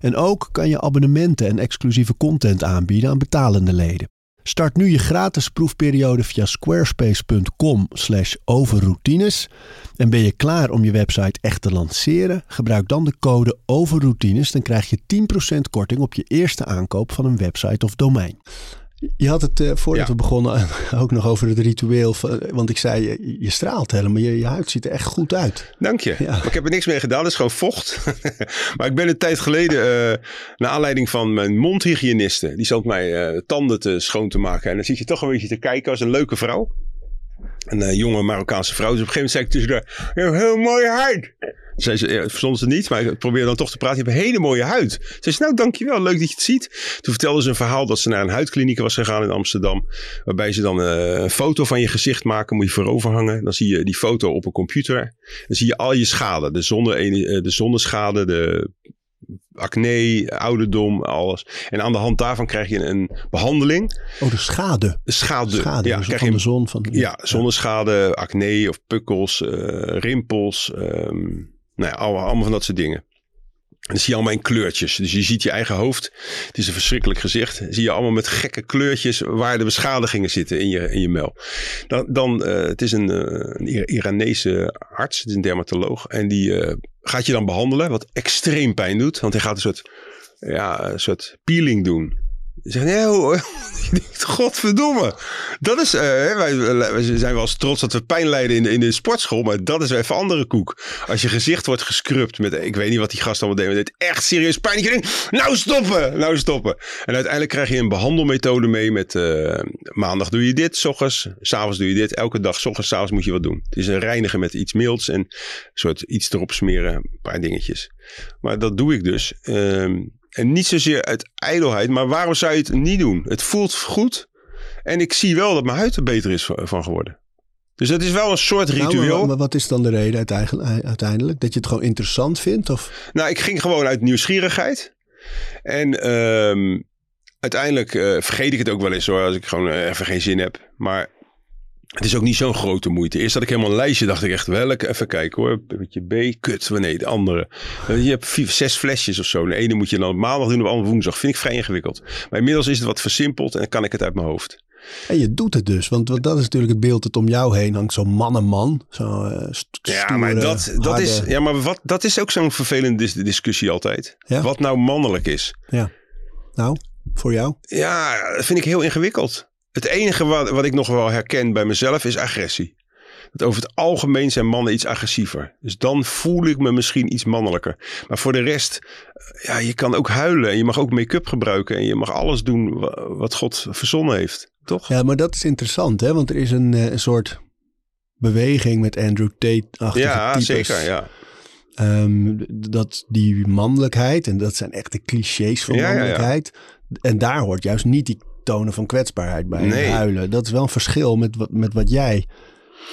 En ook kan je abonnementen en exclusieve content aanbieden aan betalende leden. Start nu je gratis proefperiode via squarespace.com/overroutines. En ben je klaar om je website echt te lanceren? Gebruik dan de code overroutines, dan krijg je 10% korting op je eerste aankoop van een website of domein. Je had het uh, voordat Ja. we begonnen ook nog over het ritueel. van- Want ik zei, je, je straalt helemaal. Je, je huid ziet er echt goed uit. Dank je. Ja. Maar ik heb er niks mee gedaan. Dat is gewoon vocht. maar ik ben een tijd geleden, eh naar aanleiding van mijn mondhygiëniste. Die zat mij eh, tanden te schoon te maken. En dan zit je toch een beetje te kijken als een leuke vrouw. Een eh, jonge Marokkaanse vrouw. Dus op een gegeven moment zei ik tussen haar, je hebt heel mooie huid. Zei ze, ja, verstond ze niet, maar ik probeerde dan toch te praten. Je hebt een hele mooie huid. Ze zei, nou dankjewel, leuk dat je het ziet. Toen vertelde ze een verhaal dat ze naar een huidkliniek was gegaan in Amsterdam. Waarbij ze dan eh, een foto van je gezicht maken, moet je voorover hangen. Dan zie je die foto op een computer. Dan zie je al je schade. De, zonne, eh, de zonneschade, de acne, ouderdom, alles. En aan de hand daarvan krijg je een behandeling. Oh, de schade. Schade. Schade ja, dus krijg van je de zon. Van, ja, zonneschade, acne of pukkels, eh, rimpels. ehm, nou ja, allemaal, van dat soort dingen. En dan zie je allemaal in kleurtjes. Dus je ziet je eigen hoofd. Het is een verschrikkelijk gezicht. Zie je allemaal met gekke kleurtjes waar de beschadigingen zitten in je, in je mel. Dan, dan eh, het is een, eh, een Ir- Iranese arts, een dermatoloog. En die eh, gaat je dan behandelen, wat extreem pijn doet. Want hij gaat een soort, ja, een soort peeling doen. Je zegt, nee, denkt, godverdomme. Dat is, eh, wij, wij zijn wel eens trots dat we pijn lijden in de, in de sportschool, maar dat is even andere koek. Als je gezicht wordt gescrubt met, ik weet niet wat die gast allemaal deed, maar dit echt serieus pijn. Je denkt, nou stoppen, nou stoppen. En uiteindelijk krijg je een behandelmethode mee met, eh, maandag doe je dit, s ochtends, s'avonds doe je dit, elke dag, s ochtends, s'avonds moet je wat doen. Het is een reinigen met iets milds en een soort iets erop smeren, een paar dingetjes. Maar dat doe ik dus. Ehm, en niet zozeer uit ijdelheid, maar waarom zou je het niet doen? Het voelt goed. En ik zie wel dat mijn huid er beter is van geworden. Dus dat is wel een soort Nou, ritueel. maar, maar wat is dan de reden uiteindelijk, uiteindelijk? Dat je het gewoon interessant vindt? Of? Nou, ik ging gewoon uit nieuwsgierigheid. En ehm, uiteindelijk eh, vergeet ik het ook wel eens hoor, als ik gewoon eh, even geen zin heb. Maar het is ook niet zo'n grote moeite. Eerst had ik helemaal een lijstje, dacht ik echt, welke, even kijken hoor. Beetje B, kut, nee, de andere. Eh, Je hebt vier, zes flesjes of zo. De ene moet je dan op maandag doen, op de andere woensdag. Vind ik vrij ingewikkeld. Maar inmiddels is het wat versimpeld en dan kan ik het uit mijn hoofd. En je doet het dus. Want, want dat is natuurlijk het beeld dat om jou heen hangt. Zo'n mannenman. Zo, eh, Ja, maar dat, dat, harde- is, ja, maar wat, dat is ook zo'n vervelende dis- discussie altijd. Ja? Wat nou mannelijk is. Nou, voor jou? Ja, dat vind ik heel ingewikkeld. Het enige wat, wat ik nog wel herken bij mezelf is agressie. Dat over het algemeen zijn mannen iets agressiever. Dus dan voel ik me misschien iets mannelijker. Maar voor de rest, eh, ja, je kan ook huilen. En je mag ook make-up gebruiken. En je mag alles doen wa- wat God verzonnen heeft. Toch? Ja, maar dat is interessant, hè? Want er is een, eh, een soort beweging met Andrew Tate-achtige Ja, types. zeker. Ja. Ehm, dat die mannelijkheid, en dat zijn echt de clichés van Ja, ja, ja. mannelijkheid. En daar hoort juist niet die tonen van kwetsbaarheid bij. Nee. Huilen. Dat is wel een verschil met wat, met wat jij.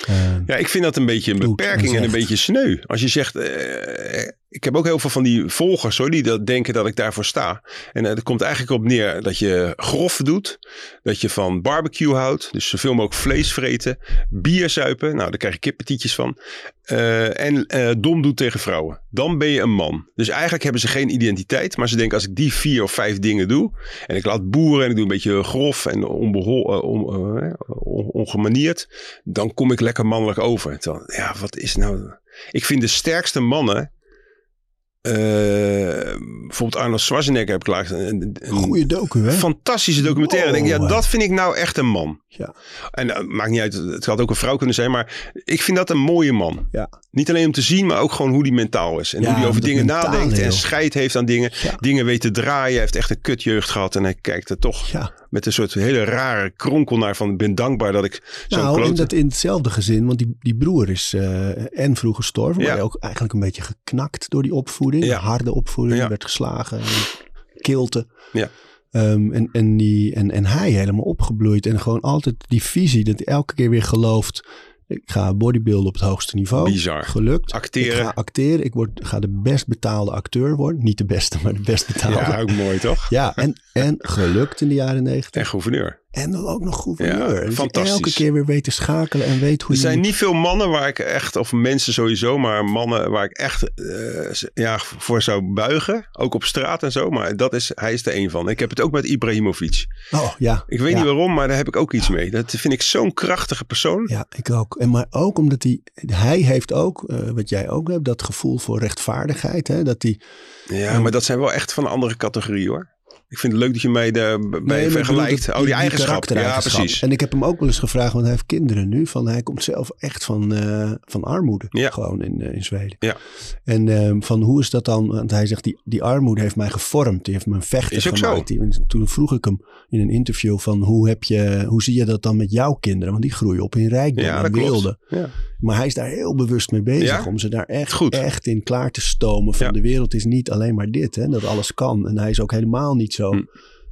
ehm, Ja, ik vind dat een beetje een Doet beperking en een beetje sneu. Als je zegt, eh, ik heb ook heel veel van die volgers hoor, die dat denken dat ik daarvoor sta. En eh, het komt eigenlijk op neer dat je grof doet, dat je van barbecue houdt, dus zoveel mogelijk vlees vreten, bier zuipen, nou daar krijg je kippetietjes van. Eh, en eh, dom doet tegen vrouwen. Dan ben je een man. Dus eigenlijk hebben ze geen identiteit, maar ze denken als ik die vier of vijf dingen doe en ik laat boeren en ik doe een beetje grof en ongemanierd, dan kom ik lekker mannelijk over. Ja, wat is nou... Ik vind de sterkste mannen... eh, bijvoorbeeld Arnold Schwarzenegger heb ik laatst een, Goeie docu, hè? fantastische documentaire. Denk, ja, dat vind ik nou echt een man. Ja. En uh, maakt niet uit, het had ook een vrouw kunnen zijn, maar ik vind dat een mooie man. Ja. Niet alleen om te zien, maar ook gewoon hoe die mentaal is. En Ja, hoe die over dingen nadenkt en scheid heeft aan dingen. Ja. Dingen weet te draaien. Hij heeft echt een kutjeugd gehad en hij kijkt er toch Ja. Met een soort hele rare kronkel naar van ben dankbaar dat ik zo'n Nou, dat, in hetzelfde gezin, want die, die broer is eh, en vroeg gestorven, maar Ja. ook eigenlijk een beetje geknakt door die opvoeding. Ja. Harde opvoeding, Ja. werd geslagen, kilte. Ja. Ehm, en, en, die, en, en hij helemaal opgebloeid en gewoon altijd die visie dat hij elke keer weer gelooft. Ik ga bodybuilden op het hoogste niveau. Bizar. Gelukt. Acteren. Ik ga acteren. Ik word, ga de best betaalde acteur worden. Niet de beste, maar de best betaalde. Ja, ook mooi toch? Ja, en, en gelukt in de jaren negentig. En gouverneur. En dan ook nog gouverneur. Ja, Dus fantastisch. Elke keer weer weet te schakelen en weet hoe Er zijn moet- niet veel mannen waar ik echt, of mensen sowieso, maar mannen waar ik echt eh, ja, voor zou buigen. Ook op straat en zo. Maar dat is, hij is er een van. Ik heb het ook met Ibrahimovic. Oh ja. Ik weet ja. niet waarom, maar daar heb ik ook iets mee. Dat vind ik zo'n krachtige persoon. Ja, ik ook. En maar ook omdat hij, hij heeft ook, eh, wat jij ook hebt, dat gevoel voor rechtvaardigheid. Hè? Dat hij, Ja, maar dat zijn wel echt van een andere categorie hoor. Ik vind het leuk dat je mij daarbij Nee, vergelijkt. dat- oh, die, eigenschap. Ja, precies. En ik heb hem ook wel eens gevraagd, want hij heeft kinderen nu. Van, hij komt zelf echt van, eh, van armoede. Ja. Gewoon in, eh, in Zweden. Ja. En ehm, van hoe is dat dan? Want hij zegt, die, die armoede heeft mij gevormd. Die heeft me een vechter Is ook zo. gemaakt. Die- en toen vroeg ik hem in een interview van, hoe, heb je, hoe zie je dat dan met jouw kinderen? Want die groeien op in rijkdom Ja, en wilde. Ja. Maar hij is daar heel bewust mee bezig. Ja? Om ze daar echt, Goed. echt in klaar te stomen. Van Ja. de wereld is niet alleen maar dit. Hè, dat alles kan. En hij is ook helemaal niet zo... Hm.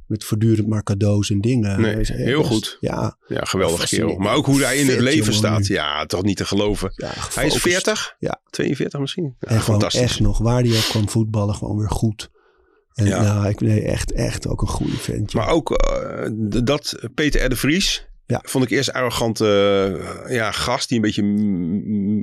Met voortdurend maar cadeaus en dingen. Nee, Hij is heel best- goed. Ja, Ja, geweldig kerel. Maar ook hoe hij in het leven staat. nu. Ja, toch niet te geloven. ja Hij is gefocust. 40? Ja. 42 misschien? Ja, En gewoon fantastisch. echt nog, waar hij ook kwam voetballen, gewoon weer goed. En Ja. ja, ik nee, echt, echt ook een goede ventje. Maar ook eh, dat Peter R. de Vries. Ja. Vond ik eerst arrogante eh, ja, gast die een beetje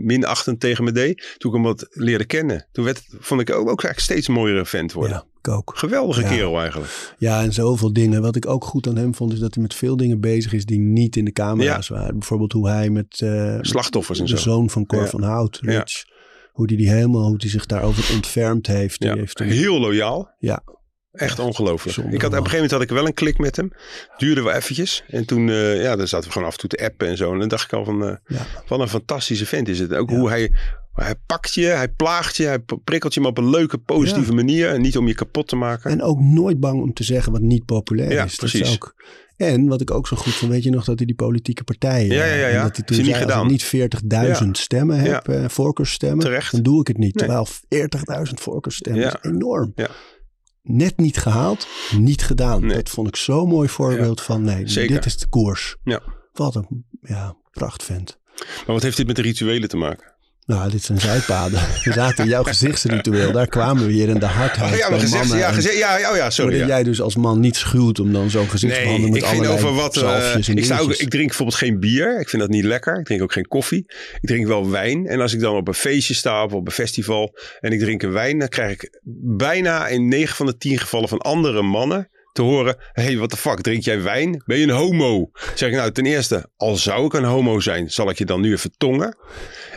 minachtend tegen me deed. Toen ik hem wat leerde kennen. Toen werd, vond ik ook, ook eigenlijk steeds mooiere vent worden. ja, ik ook. Geweldige Ja. kerel eigenlijk. Ja, en zoveel dingen. Wat ik ook goed aan hem vond, is dat hij met veel dingen bezig is die niet in de camera's waren. Bijvoorbeeld hoe hij met, eh, Slachtoffers en de zo. zoon van Cor van Hout. Rich, hoe die, die helemaal, hoe hij zich daarover ontfermd heeft. Die Ja. heeft Heel loyaal. Ja. Echt ongelooflijk. Ik had, op een gegeven moment had ik wel een klik met hem. Duurde wel eventjes. En toen eh, ja, dan zaten we gewoon af en toe te appen en zo. En dan dacht ik al van, eh, Ja. wat een fantastische vent is het. Ook Ja. hoe hij, hij pakt je, hij plaagt je, hij prikkelt je maar op een leuke, positieve manier. En niet om je kapot te maken. En ook nooit bang om te zeggen wat niet populair Ja, is. Dat is precies. ook, en wat ik ook zo goed vond, weet je nog dat hij die politieke partijen... Ja, ja, ja, ja. Dat hij toen niet zei, gedaan. ik niet 40.000 stemmen heb, eh voorkeursstemmen, Terecht. dan doe ik het niet. Nee. Terwijl 40.000 voorkeursstemmen Ja. is enorm. Ja. Net niet gehaald, niet gedaan. Nee. Dat vond ik zo'n mooi voorbeeld van nee, Zeker. dit is de koers. Ja. Wat een ja, prachtvent. Maar wat heeft dit met de rituelen te maken? Nou, dit zijn zijpaden. We zaten in jouw gezichtsritueel. Daar kwamen we hier in de hardheid Oh ja, gezegd, mannen. ja, ja, oh ja, sorry. Ja. jij dus als man niet schuwt om dan zo'n gezicht te Nee, met ik allerlei over wat. en ik, sta ook, dingetjes. ik drink bijvoorbeeld geen bier. Ik vind dat niet lekker. Ik drink ook geen koffie. Ik drink wel wijn. En als ik dan op een feestje sta of op een festival en ik drink een wijn, dan krijg ik bijna in 9 van de 10 gevallen van andere mannen te horen: hey, what the fuck, drink jij wijn? Ben je een homo? Zeg ik nou, ten eerste, al zou ik een homo zijn, zal ik je dan nu even tongen.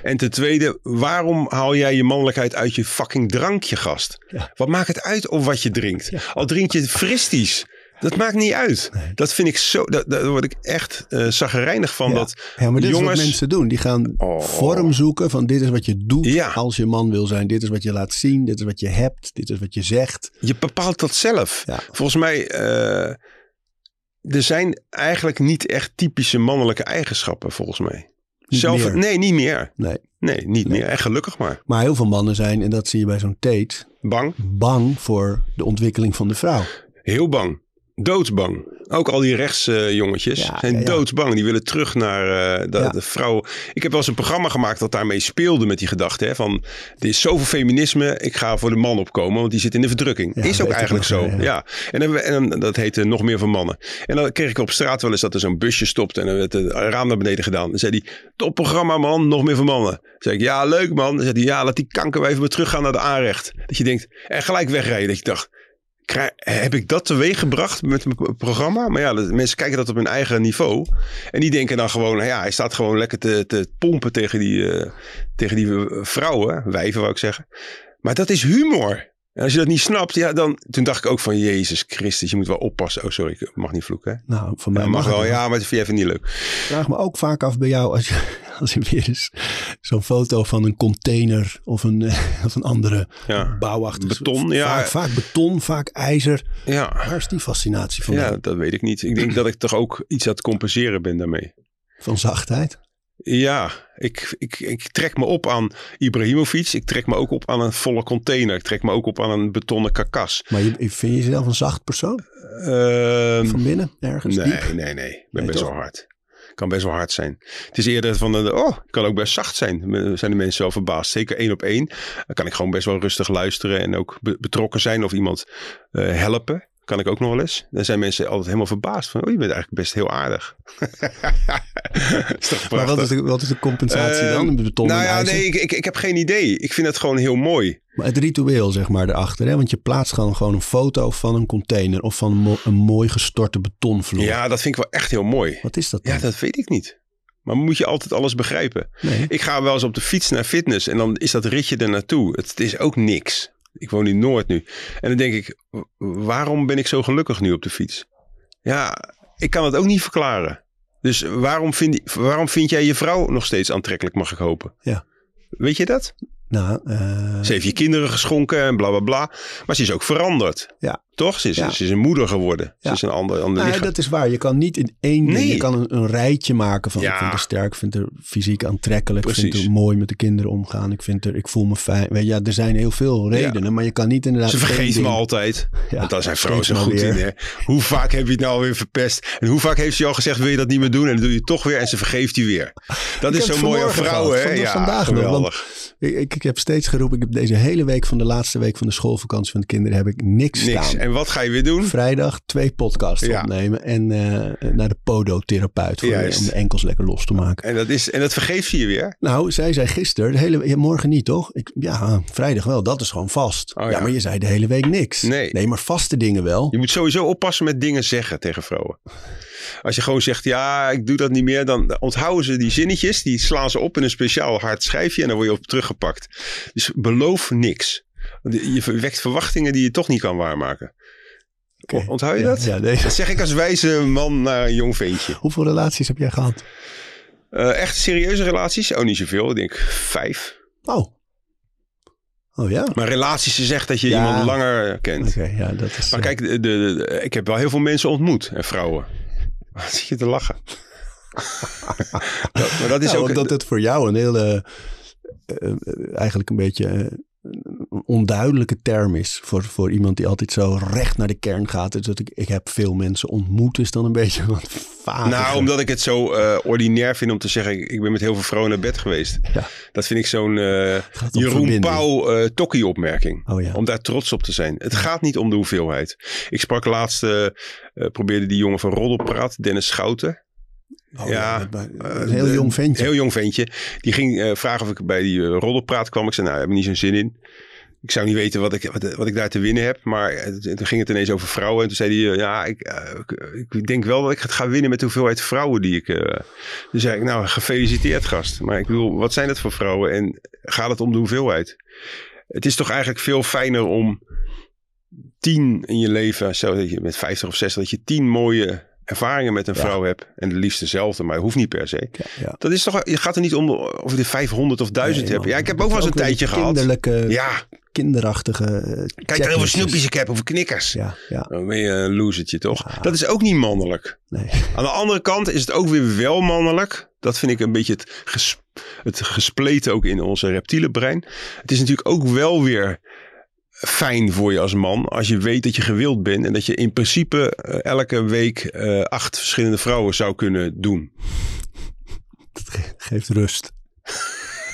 En ten tweede, waarom haal jij je mannelijkheid uit je fucking drankje, gast? Ja. Wat maakt het uit of wat je drinkt? Al drink je fristies. Dat maakt niet uit. Dat vind ik zo. dat- Daar word ik echt zagrijnig van. Ja. Dat Ja, maar dit is wat mensen doen. Die gaan Oh. vorm zoeken van dit is wat je doet Ja. als je man wil zijn. Dit is wat je laat zien. Dit is wat je hebt. Dit is wat je zegt. Je bepaalt dat zelf. Ja. Volgens mij. eh, er zijn eigenlijk niet echt typische mannelijke eigenschappen, volgens mij. Niet Zelf, meer. Nee, niet meer. Nee. Nee, niet meer. En gelukkig maar. Maar heel veel mannen zijn, en dat zie je bij zo'n Tate, Bang. bang voor de ontwikkeling van de vrouw. Heel bang. Doodsbang. Ook al die rechtsjongetjes Ja, zijn ja, ja. doodsbang. Die willen terug naar eh, de, de vrouw. Ik heb wel eens een programma gemaakt dat daarmee speelde met die gedachte. Hè, van, er is zoveel feminisme, ik ga voor de man opkomen. Want die zit in de verdrukking. Is ook eigenlijk zo. ja. En, dan, en dat heette Nog meer van mannen. En dan kreeg ik op straat wel eens dat er zo'n busje stopte. En dan werd het raam naar beneden gedaan. Dan zei hij, top programma man, nog meer van mannen. Dan zei ik, ja leuk man. Dan zei hij, ja laat die kanker even weer teruggaan naar de aanrecht. Dat je denkt, en gelijk wegrijden. Dat je dacht, Heb ik dat teweeg gebracht met mijn programma? Maar ja, mensen kijken dat op hun eigen niveau. En die denken dan gewoon, nou ja, hij staat gewoon lekker te, te pompen tegen die, eh, tegen die eh, vrouwen, wijven wou ik zeggen. Maar dat is humor. En als je dat niet snapt, ja, dan. Toen dacht ik ook van Jezus Christus, je moet wel oppassen. Oh, sorry, ik mag niet vloeken. Hè? Nou, van mij Ja, mag mag het wel, ja, maar dat vind je even niet leuk. Ik vraag me ook vaak af bij jou als je, als je weer eens zo'n foto van een container of een, of een andere Ja, bouwachtig. Beton, ja. Vaak, vaak beton, vaak ijzer. ja. Waar is die fascinatie van? ja, dat weet ik niet. Ik denk dat ik toch ook iets aan het compenseren ben daarmee. Van zachtheid? Ja, ik, ik, ik trek me op aan Ibrahimovic. Ik trek me ook op aan een volle container. Ik trek me ook op aan een betonnen karkas. Maar je, vind je jezelf een zacht persoon? Ehm, Van binnen? Ergens nee, diep? nee, nee. Ik ben Nee, best toch? wel hard. Kan best wel hard zijn. Het is eerder van, de, oh, ik kan ook best zacht zijn. Zijn de mensen wel verbaasd. Zeker één op één. Dan kan ik gewoon best wel rustig luisteren en ook be- betrokken zijn of iemand eh, helpen. Kan ik ook nog wel eens. Dan zijn mensen altijd helemaal verbaasd van, oh, je bent eigenlijk best heel aardig. is toch Maar wat is, de, wat is de compensatie dan? Ehm, beton nou ja, nee, ik, ik, ik heb geen idee. Ik vind het gewoon heel mooi. Maar het ritueel zeg maar erachter. Hè? Want je plaatst gewoon, gewoon een foto van een container of van een, mo- een mooi gestorte betonvloer. Ja, dat vind ik wel echt heel mooi. Wat is dat dan? Ja, dat weet ik niet. Maar moet je altijd alles begrijpen? Nee. Ik ga wel eens op de fiets naar fitness en dan is dat ritje er naartoe. Het, het is ook niks. Ik woon in Noord nu. En dan denk ik, waarom ben ik zo gelukkig nu op de fiets? Ja, ik kan het ook niet verklaren. Dus waarom vind, waarom vind jij je vrouw nog steeds aantrekkelijk, mag ik hopen? Ja. Weet je dat? Nou, eh, Ze heeft je kinderen geschonken en bla bla bla. Maar ze is ook veranderd. Ja. Toch? Ze is, Ja. ze is een moeder geworden. Ze is een ander, ander nou, lichaam. dat is waar. Je kan niet in één ding. Nee. Je kan een, een rijtje maken van ik vind haar sterk, ik vind haar fysiek aantrekkelijk, ik vind haar mooi met de kinderen omgaan, ik, vind haar, ik voel me fijn. Weet je, ja, er zijn heel veel redenen, maar je kan niet inderdaad... Ze vergeet ding- me altijd. Ja, Want daar zijn vrouwen zo goed in. Hè? Hoe vaak heb je het nou weer verpest? En hoe vaak heeft ze al gezegd, wil je dat niet meer doen? En dan doe je het toch weer en ze vergeeft je weer. Dat Ik is heb zo mooi aan vanmorgen vrouwen. gehad, Hè? Ja, vandaag geweldig. Ik, ik heb steeds geroepen, ik heb deze hele week van de laatste week van de schoolvakantie van de kinderen heb ik niks, Niks. staan. En wat ga je weer doen? Vrijdag twee podcasts Ja. opnemen en eh, naar de podotherapeut voor, Juist. om de enkels lekker los te maken. En dat, is, en dat vergeeft ze je weer. Nou, zij zei gisteren, de hele, ja, morgen niet toch? Ik, ja, vrijdag wel, dat is gewoon vast. Oh, ja. ja. maar je zei de hele week niks. Nee. Nee, maar vaste dingen wel. Je moet sowieso oppassen met dingen zeggen tegen vrouwen. Als je gewoon zegt, ja, ik doe dat niet meer, dan onthouden ze die zinnetjes. Die slaan ze op in een speciaal hard schijfje en dan word je op teruggepakt. Dus beloof niks. Je wekt verwachtingen die je toch niet kan waarmaken. Oké. Onthoud je Ja, dat? Ja, nee. Dat zeg ik als wijze man naar een jong ventje. Hoeveel relaties heb jij gehad? Eh, echt serieuze relaties? Oh, niet zoveel. Ik denk vijf. Oh. Oh ja? Maar relaties ze zegt dat je Ja. iemand langer kent. Oké, ja, dat is... Maar eh, kijk, de, de, de- ik heb wel heel veel mensen ontmoet en vrouwen. Wat zit je te lachen? dat, maar dat is ja, ook... omdat het voor jou een hele... eh, eh, eigenlijk een beetje eh, een onduidelijke term is. Voor, voor iemand die altijd zo recht naar de kern gaat. Dus dat ik, ik heb veel mensen ontmoet is dan een beetje wat vaag. Nou, omdat ik het zo eh, ordinair vind om te zeggen... ik, ben met heel veel vrouwen naar bed geweest. Ja. Dat vind ik zo'n eh, Jeroen. Pauw eh tokkie opmerking. Oh ja. Om daar trots op te zijn. Het gaat niet om de hoeveelheid. Ik sprak laatst... probeerde die jongen van Roddelpraat, Dennis Schouten... Oh, ja, Eh, een heel jong ventje. Heel jong ventje. Die ging eh, vragen of ik bij die uh, roddelpraat kwam. Ik zei, nou, ik heb er niet zo'n zin in. Ik zou niet weten wat ik, wat, wat ik daar te winnen heb. Maar toen ging het ineens over vrouwen. En toen zei hij, ja, ik, ik, denk wel dat ik het ga winnen met de hoeveelheid vrouwen die ik... toen zei ik, nou, gefeliciteerd gast. Maar ik bedoel, wat zijn dat voor vrouwen? En gaat het om de hoeveelheid? Het is toch eigenlijk veel fijner om tien in je leven, zo dat je met 50 of 60, dat je tien mooie ervaringen met een Ja. vrouw hebt. En de liefst dezelfde, maar hoeft niet per se. Ja, ja. Dat is toch, je gaat er niet om of je er 500 of 1000 Nee, hebt. Ja, ik heb ook wel eens een tijdje gehad. Kinderlijke, Ja, kinderachtige eh, kijk hoeveel checklistjes. snoepjes ik heb, hoeveel knikkers. Ja, ja, Dan ben je een losertje, toch? Dat is ook niet mannelijk. nee. Aan de andere kant is het ook weer wel mannelijk. Dat vind ik een beetje het, ges, het gespleten ook in onze reptiele brein. Het is natuurlijk ook wel weer fijn voor je als man. Als je weet dat je gewild bent. En dat je in principe eh, elke week eh, acht verschillende vrouwen zou kunnen doen. Dat geeft rust.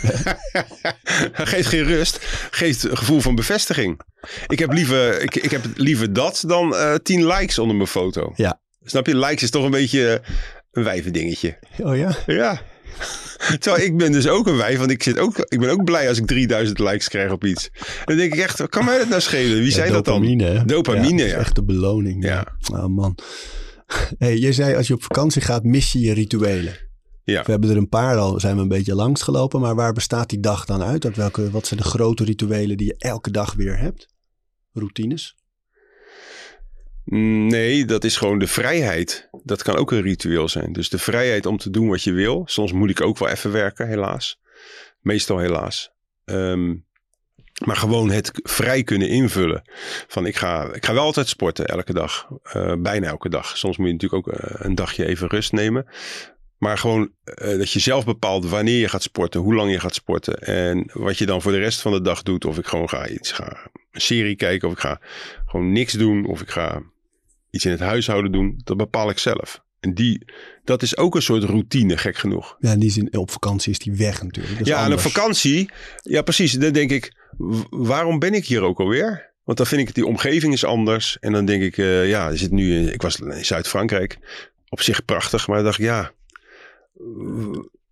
geeft geen rust. Geeft een gevoel van bevestiging. Ik heb liever, ik, ik heb liever dat dan eh 10 likes onder mijn foto. Ja. Snap je? Likes is toch een beetje een wijvendingetje. Oh ja? Ja. Terwijl ik ben dus ook een wijf, want ik, zit ook, ik ben ook blij als ik 3000 likes krijg op iets. En dan denk ik echt, kan mij dat nou schelen? Wie Ja, zijn dat dan? dopamine, hè? Dopamine, dat is ja. echt de beloning. Ja. Oh man. Hey, je zei als je op vakantie gaat, mis je je rituelen. Ja. We hebben er een paar al, zijn we een beetje langs gelopen. Maar waar bestaat die dag dan uit? Uit welke, wat zijn de grote rituelen die je elke dag weer hebt? Routines? Nee, dat is gewoon de vrijheid. Dat kan ook een ritueel zijn. Dus de vrijheid om te doen wat je wil. Soms moet ik ook wel even werken, helaas. Meestal helaas. Ehm, maar gewoon het vrij kunnen invullen. Van ik ga, ik ga wel altijd sporten elke dag. Eh, bijna elke dag. Soms moet je natuurlijk ook eh, een dagje even rust nemen. Maar gewoon eh, dat je zelf bepaalt wanneer je gaat sporten, hoe lang je gaat sporten. En wat je dan voor de rest van de dag doet. Of ik gewoon ga iets ga een serie kijken. Of ik ga gewoon niks doen. Of ik ga iets in het huishouden doen. Dat bepaal ik zelf. En die, dat is ook een soort routine, gek genoeg. Ja, in die zin, op vakantie is die weg natuurlijk. Dat is ja, en op vakantie, ja precies, dan denk ik, waarom ben ik hier ook alweer? Want dan vind ik, die omgeving is anders. En dan denk ik, eh, ja, er zit nu, in- ik was in Zuid-Frankrijk, op zich prachtig. Maar dan dacht ik, ja,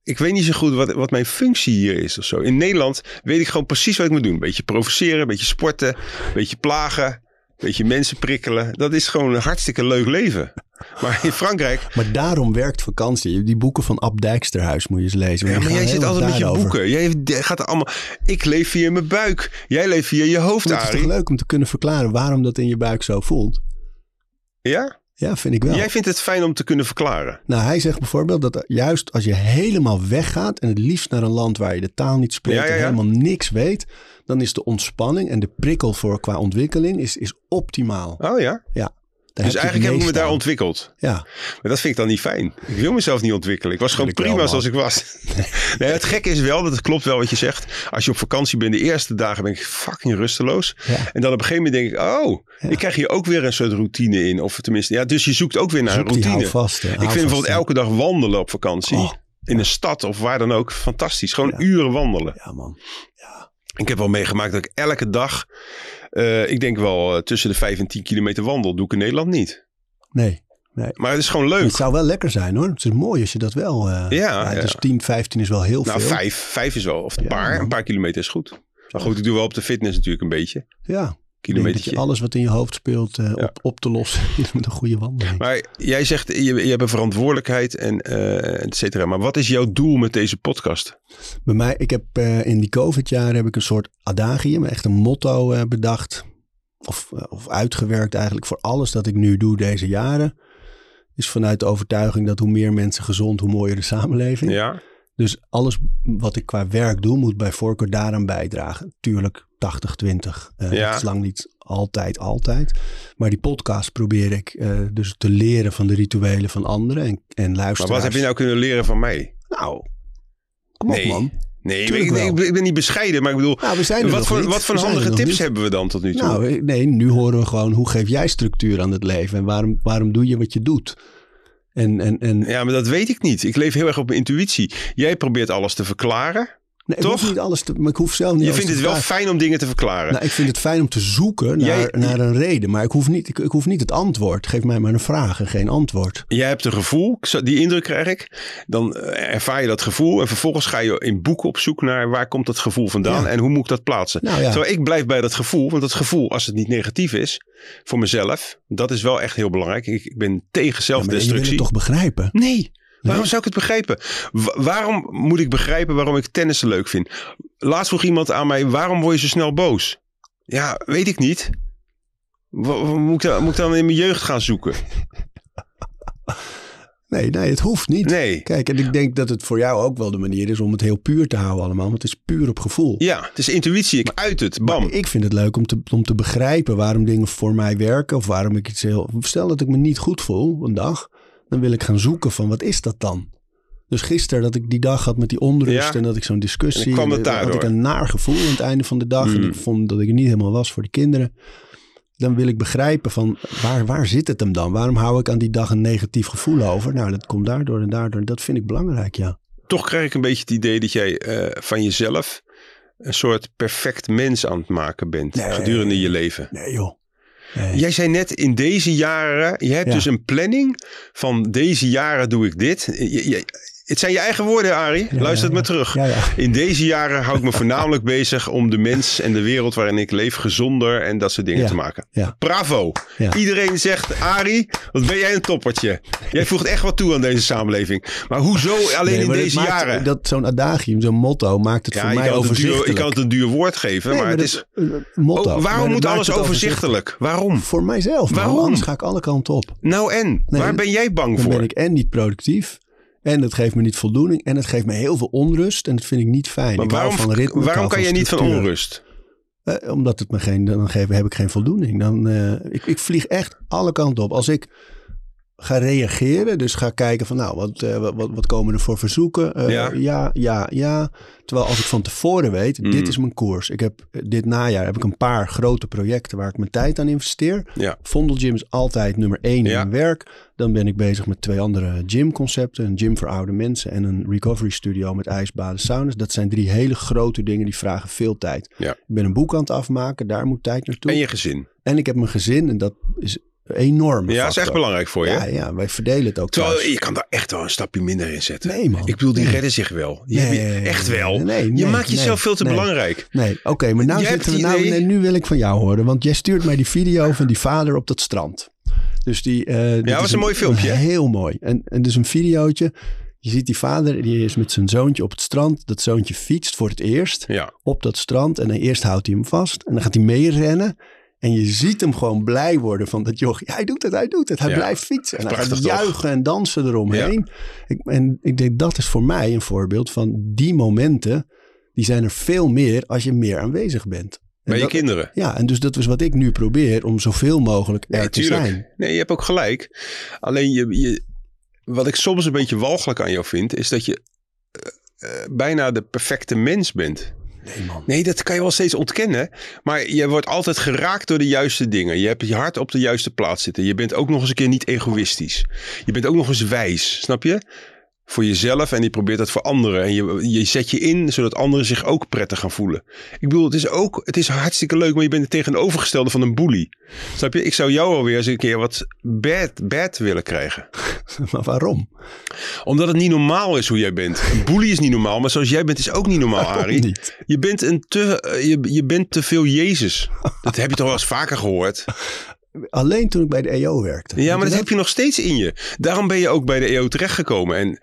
ik weet niet zo goed wat, wat mijn functie hier is of zo. In Nederland weet ik gewoon precies wat ik moet doen. Een beetje provoceren, een beetje sporten, een beetje plagen. Weet je, mensen prikkelen. Dat is gewoon een hartstikke leuk leven. Maar in Frankrijk... Maar daarom werkt vakantie. Die boeken van Ab Dijksterhuis moet je eens lezen. Ja, maar jij zit altijd met je boeken. Jij gaat er allemaal... Ik leef via mijn buik. Jij leeft via je hoofd, het is toch leuk om te kunnen verklaren waarom dat in je buik zo voelt? Ja? Ja, vind ik wel. Jij vindt het fijn om te kunnen verklaren. Nou, hij zegt bijvoorbeeld dat juist als je helemaal weggaat en het liefst naar een land waar je de taal niet spreekt Ja, ja, en helemaal niks weet, dan is de ontspanning en de prikkel voor qua ontwikkeling is, is optimaal. Oh ja? Ja. Daar Dus heb eigenlijk heb ik me daar ontwikkeld. Ja, Maar dat vind ik dan niet fijn. Ik wil mezelf niet ontwikkelen. Ik was gewoon ik prima zoals ik was. nee, het gekke is wel, dat het klopt wel wat je zegt. Als je op vakantie bent, de eerste dagen ben ik fucking rusteloos. Ja. En dan op een gegeven moment denk ik, oh, Ja. ik krijg hier ook weer een soort routine in. Of tenminste, ja, dus je zoekt ook weer naar een routine. vast. ik vind vast, bijvoorbeeld elke dag wandelen op vakantie. Oh, in een stad of waar dan ook. Fantastisch. Gewoon Ja. uren wandelen. Ja, man. Ik heb wel meegemaakt dat ik elke dag, eh, ik denk wel eh, tussen de 5 en 10 kilometer wandel. Doe ik in Nederland niet. Nee. Maar het is gewoon Het leuk. zou wel lekker zijn hoor. Het is mooi als je dat wel. eh, Ja, ja. Dus 10, 15 is wel heel Nou, veel. vijf, vijf is wel, of een Ja, paar. man. Een paar kilometer is goed. Maar goed, ik doe wel op de fitness natuurlijk een beetje. Ja. Denk dat je alles wat in je hoofd speelt eh, Ja. op, op te lossen met een goede wandeling. Maar jij zegt, je, je hebt een verantwoordelijkheid en eh et cetera. Maar wat is jouw doel met deze podcast? Bij mij, ik heb eh, in die COVID-jaren heb ik een soort adagium, echt een motto bedacht. Of, of uitgewerkt eigenlijk voor alles dat ik nu doe deze jaren. Is vanuit de overtuiging dat hoe meer mensen gezond, hoe mooier de samenleving. Ja, Dus alles wat ik qua werk doe, moet bij voorkeur daaraan bijdragen. Tuurlijk 80-20. Eh Ja. Dat is lang niet altijd, altijd. Maar die podcast probeer ik eh, dus te leren van de rituelen van anderen en, en maar wat heb je nou kunnen leren van mij? Nou, kom op man. Nee, ik, ik, wel. ik ben niet bescheiden, maar ik bedoel, Nou, we zijn wat voor, wat voor handige tips niet. hebben we dan tot nu toe? Nou, eh, nee, nu horen we gewoon hoe geef jij structuur aan het leven en waarom, waarom doe je wat je doet? En, en, en ja, maar dat weet ik niet. Ik leef heel erg op mijn intuïtie. Jij probeert alles te verklaren. Nee, ik toch? hoef niet alles te, maar ik hoef zelf niet Je vindt het wel fijn om dingen te verklaren. Nou, ik vind het fijn om te zoeken naar, Jij- naar een reden, maar ik hoef, niet, ik, ik hoef niet het antwoord. Geef mij maar een vraag en geen antwoord. Jij hebt een gevoel, die indruk krijg ik. Dan eh, ervaar je dat gevoel en vervolgens ga je in boeken op zoek naar waar komt dat gevoel vandaan Ja. en hoe moet ik dat plaatsen. Nou ja, Terwijl ik blijf bij dat gevoel, want dat gevoel, als het niet negatief is, voor mezelf, dat is wel echt heel belangrijk. Ik, ik ben tegen ja, maar je wil zelfdestructie. het toch begrijpen? Nee, waarom zou ik het begrijpen? Wa- waarom moet ik begrijpen waarom ik tennissen leuk vind? Laatst vroeg iemand aan mij, waarom word je zo snel boos? Ja, weet ik niet. Moet, ik dan, moet ik dan in mijn jeugd gaan zoeken? Nee, nee, het hoeft niet. Nee. Kijk, en ik denk dat het voor jou ook wel de manier is om het heel puur te houden allemaal. Want het is puur op gevoel. Ja, het is intuïtie. Ik uit het. Bam. Maar ik vind het leuk om te, om te begrijpen waarom dingen voor mij werken. Of waarom ik iets heel... Stel dat ik me niet goed voel een dag. Dan wil ik gaan zoeken van wat is dat dan? Dus gisteren dat ik die dag had met die onrust Ja. en dat ik zo'n discussie. En het dan had ik een naar gevoel aan het einde van de dag. En Hmm. ik vond dat ik er niet helemaal was voor de kinderen. Dan wil ik begrijpen van waar, waar zit het hem dan? Waarom hou ik aan die dag een negatief gevoel over? Nou, dat komt daardoor en daardoor. Dat vind ik belangrijk, ja. Toch krijg ik een beetje het idee dat jij eh, van jezelf een soort perfect mens aan het maken bent Nee. gedurende je leven. Nee joh. Nee. Jij zei net in deze jaren, je hebt Ja. dus een planning van deze jaren doe ik dit. Je- je- het zijn je eigen woorden, Arie. Ja, Luister het maar terug. Ja, ja. In deze jaren hou ik me voornamelijk bezig om de mens en de wereld waarin ik leef gezonder en dat soort dingen te maken. Bravo. Iedereen zegt, Arie, wat ben jij een toppertje. Jij voegt echt wat toe aan deze samenleving. Maar hoezo alleen Nee, in maar deze maakt- jaren? Dat, zo'n adagium, zo'n motto maakt het voor mij duur, overzichtelijk. je kan het een duur woord geven, Nee, maar, het is... een motto. Oh, waarom moet alles overzichtelijk? Waarom? Voor mijzelf. Waarom? Anders ga ik alle kanten op. Nou en? Nee, Waar ben jij bang voor? ben ik en niet productief. En dat geeft me niet voldoening. En het geeft me heel veel onrust. En dat vind ik niet fijn. Maar ik waarom, van ritme. ik waarom kan jij niet van onrust? Eh, omdat het me geen, dan geef, heb ik geen voldoening. Dan, eh, ik, ik vlieg echt alle kanten op. Als ik ga reageren, dus ga kijken van nou, wat, eh, wat, wat- komen er voor verzoeken? Eh, Ja. ja. ja, ja, Terwijl als ik van tevoren weet, Mm. dit is mijn koers. Ik heb eh, dit najaar heb ik een paar grote projecten waar ik mijn tijd aan investeer. Ja. Vondelgym is altijd nummer één Ja. in mijn werk. Dan ben ik bezig met twee andere gymconcepten. Een gym voor oude mensen en een recovery studio met ijsbaden, saunas. Dat zijn drie hele grote dingen die vragen veel tijd. Ik ben een boek aan het afmaken, daar moet tijd naartoe. En je gezin. En ik heb mijn gezin en dat is enorm. Ja, dat is echt belangrijk voor je. Ja, ja, wij verdelen het ook Terwijl thuis. je kan daar echt wel een stapje minder in zetten. Nee, man. Ik bedoel, die Nee. redden zich wel. Nee, je echt wel. nee, je maakt jezelf veel te belangrijk. Nee, oké, maar nou zitten we, nou, nee, nu wil ik van jou horen. Want jij stuurt mij die video van die vader op dat strand. Dus die, eh, dit was is een mooi filmpje? Heel mooi. En, en dus een videootje. Je ziet die vader, die is met zijn zoontje op het strand. Dat zoontje fietst voor het eerst Ja. op dat strand. En dan eerst houdt hij hem vast. En dan gaat hij meerennen. En je ziet hem gewoon blij worden van dat joch. Hij doet het, hij doet het. Hij Ja. blijft fietsen. En hij gaat toch? juichen en dansen eromheen. Ik, en ik denk dat is voor mij een voorbeeld van die momenten. Die zijn er veel meer als je meer aanwezig bent. En Bij je dat- kinderen. Ja, en dus dat is wat ik nu probeer om zoveel mogelijk er Nee, te tuurlijk. zijn. Nee, je hebt ook gelijk. Alleen je, je, wat ik soms een beetje walgelijk aan jou vind, is dat je eh, eh, bijna de perfecte mens bent. Nee. Nee, dat kan je wel steeds ontkennen. Maar je wordt altijd geraakt door de juiste dingen. Je hebt je hart op de juiste plaats zitten. Je bent ook nog eens een keer niet egoïstisch. Je bent ook nog eens wijs, snap je? Voor jezelf en je probeert dat voor anderen. En je, je zet je in zodat anderen zich ook prettig gaan voelen. Ik bedoel, het is ook het is hartstikke leuk, maar je bent het tegenovergestelde van een bully. Snap je? Ik zou jou alweer eens een keer wat bad, bad willen krijgen. maar waarom? Omdat het niet normaal is hoe jij bent. Een bully is niet normaal, maar zoals jij bent is ook niet normaal, Arie. niet? Je bent, een te, eh, je, je bent te veel Jezus. Dat heb je toch wel eens vaker gehoord? Alleen toen ik bij de EO werkte. Ja, maar dat heb je nog steeds in je. Daarom ben je ook bij de EO terechtgekomen. En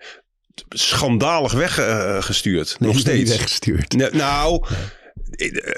schandalig weggestuurd. Nog steeds. weggestuurd. Nou, nou,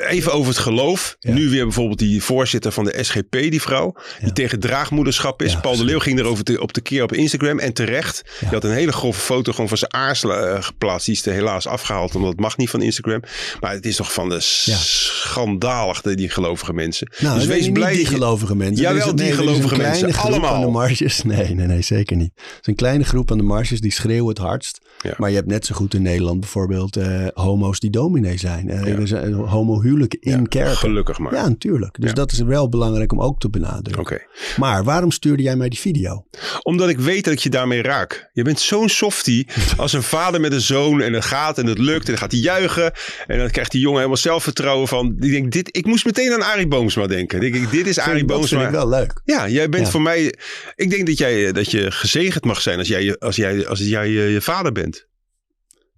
even over het geloof. Ja. Nu weer bijvoorbeeld die voorzitter van de SGP, die vrouw. Die Ja. tegen draagmoederschap is. Ja, Paul de Leeuw ging erover te, op de keer op Instagram. En terecht. Die had een hele grove foto gewoon van zijn aarselen eh, geplaatst. Die is er helaas afgehaald. Omdat het mag niet van Instagram. Maar het is toch van de schandalig, die gelovige mensen. Nou, dus wees niet blij. die gelovige mensen. Jawel, een- die nee, gelovige een kleine mensen. groep Allemaal. aan de marges. Nee, nee, nee, zeker niet. Het is een kleine groep aan de marges die schreeuwen het hardst. Maar je hebt net zo goed in Nederland bijvoorbeeld eh, homo's die dominee zijn. Ja. Er zijn homohuwelijken in Ja, kerken. Gelukkig maar. Ja, natuurlijk. Dus Ja. dat is wel belangrijk om ook te benadrukken. Oké. Maar waarom stuurde jij mij die video? Omdat ik weet dat ik je daarmee raak. Je bent zo'n softie als een vader met een zoon en het gaat en het lukt en dan gaat hij juichen. En dan krijgt die jongen helemaal zelfvertrouwen van. Die denkt, dit, ik moest meteen aan Arie Boomsma denken. Denk ik, dit is Arie dat vind ik Boomsma. wel leuk. Ja, jij bent Ja. voor mij. Ik denk dat jij dat je gezegend mag zijn als jij, als jij, als jij eh, je vader bent.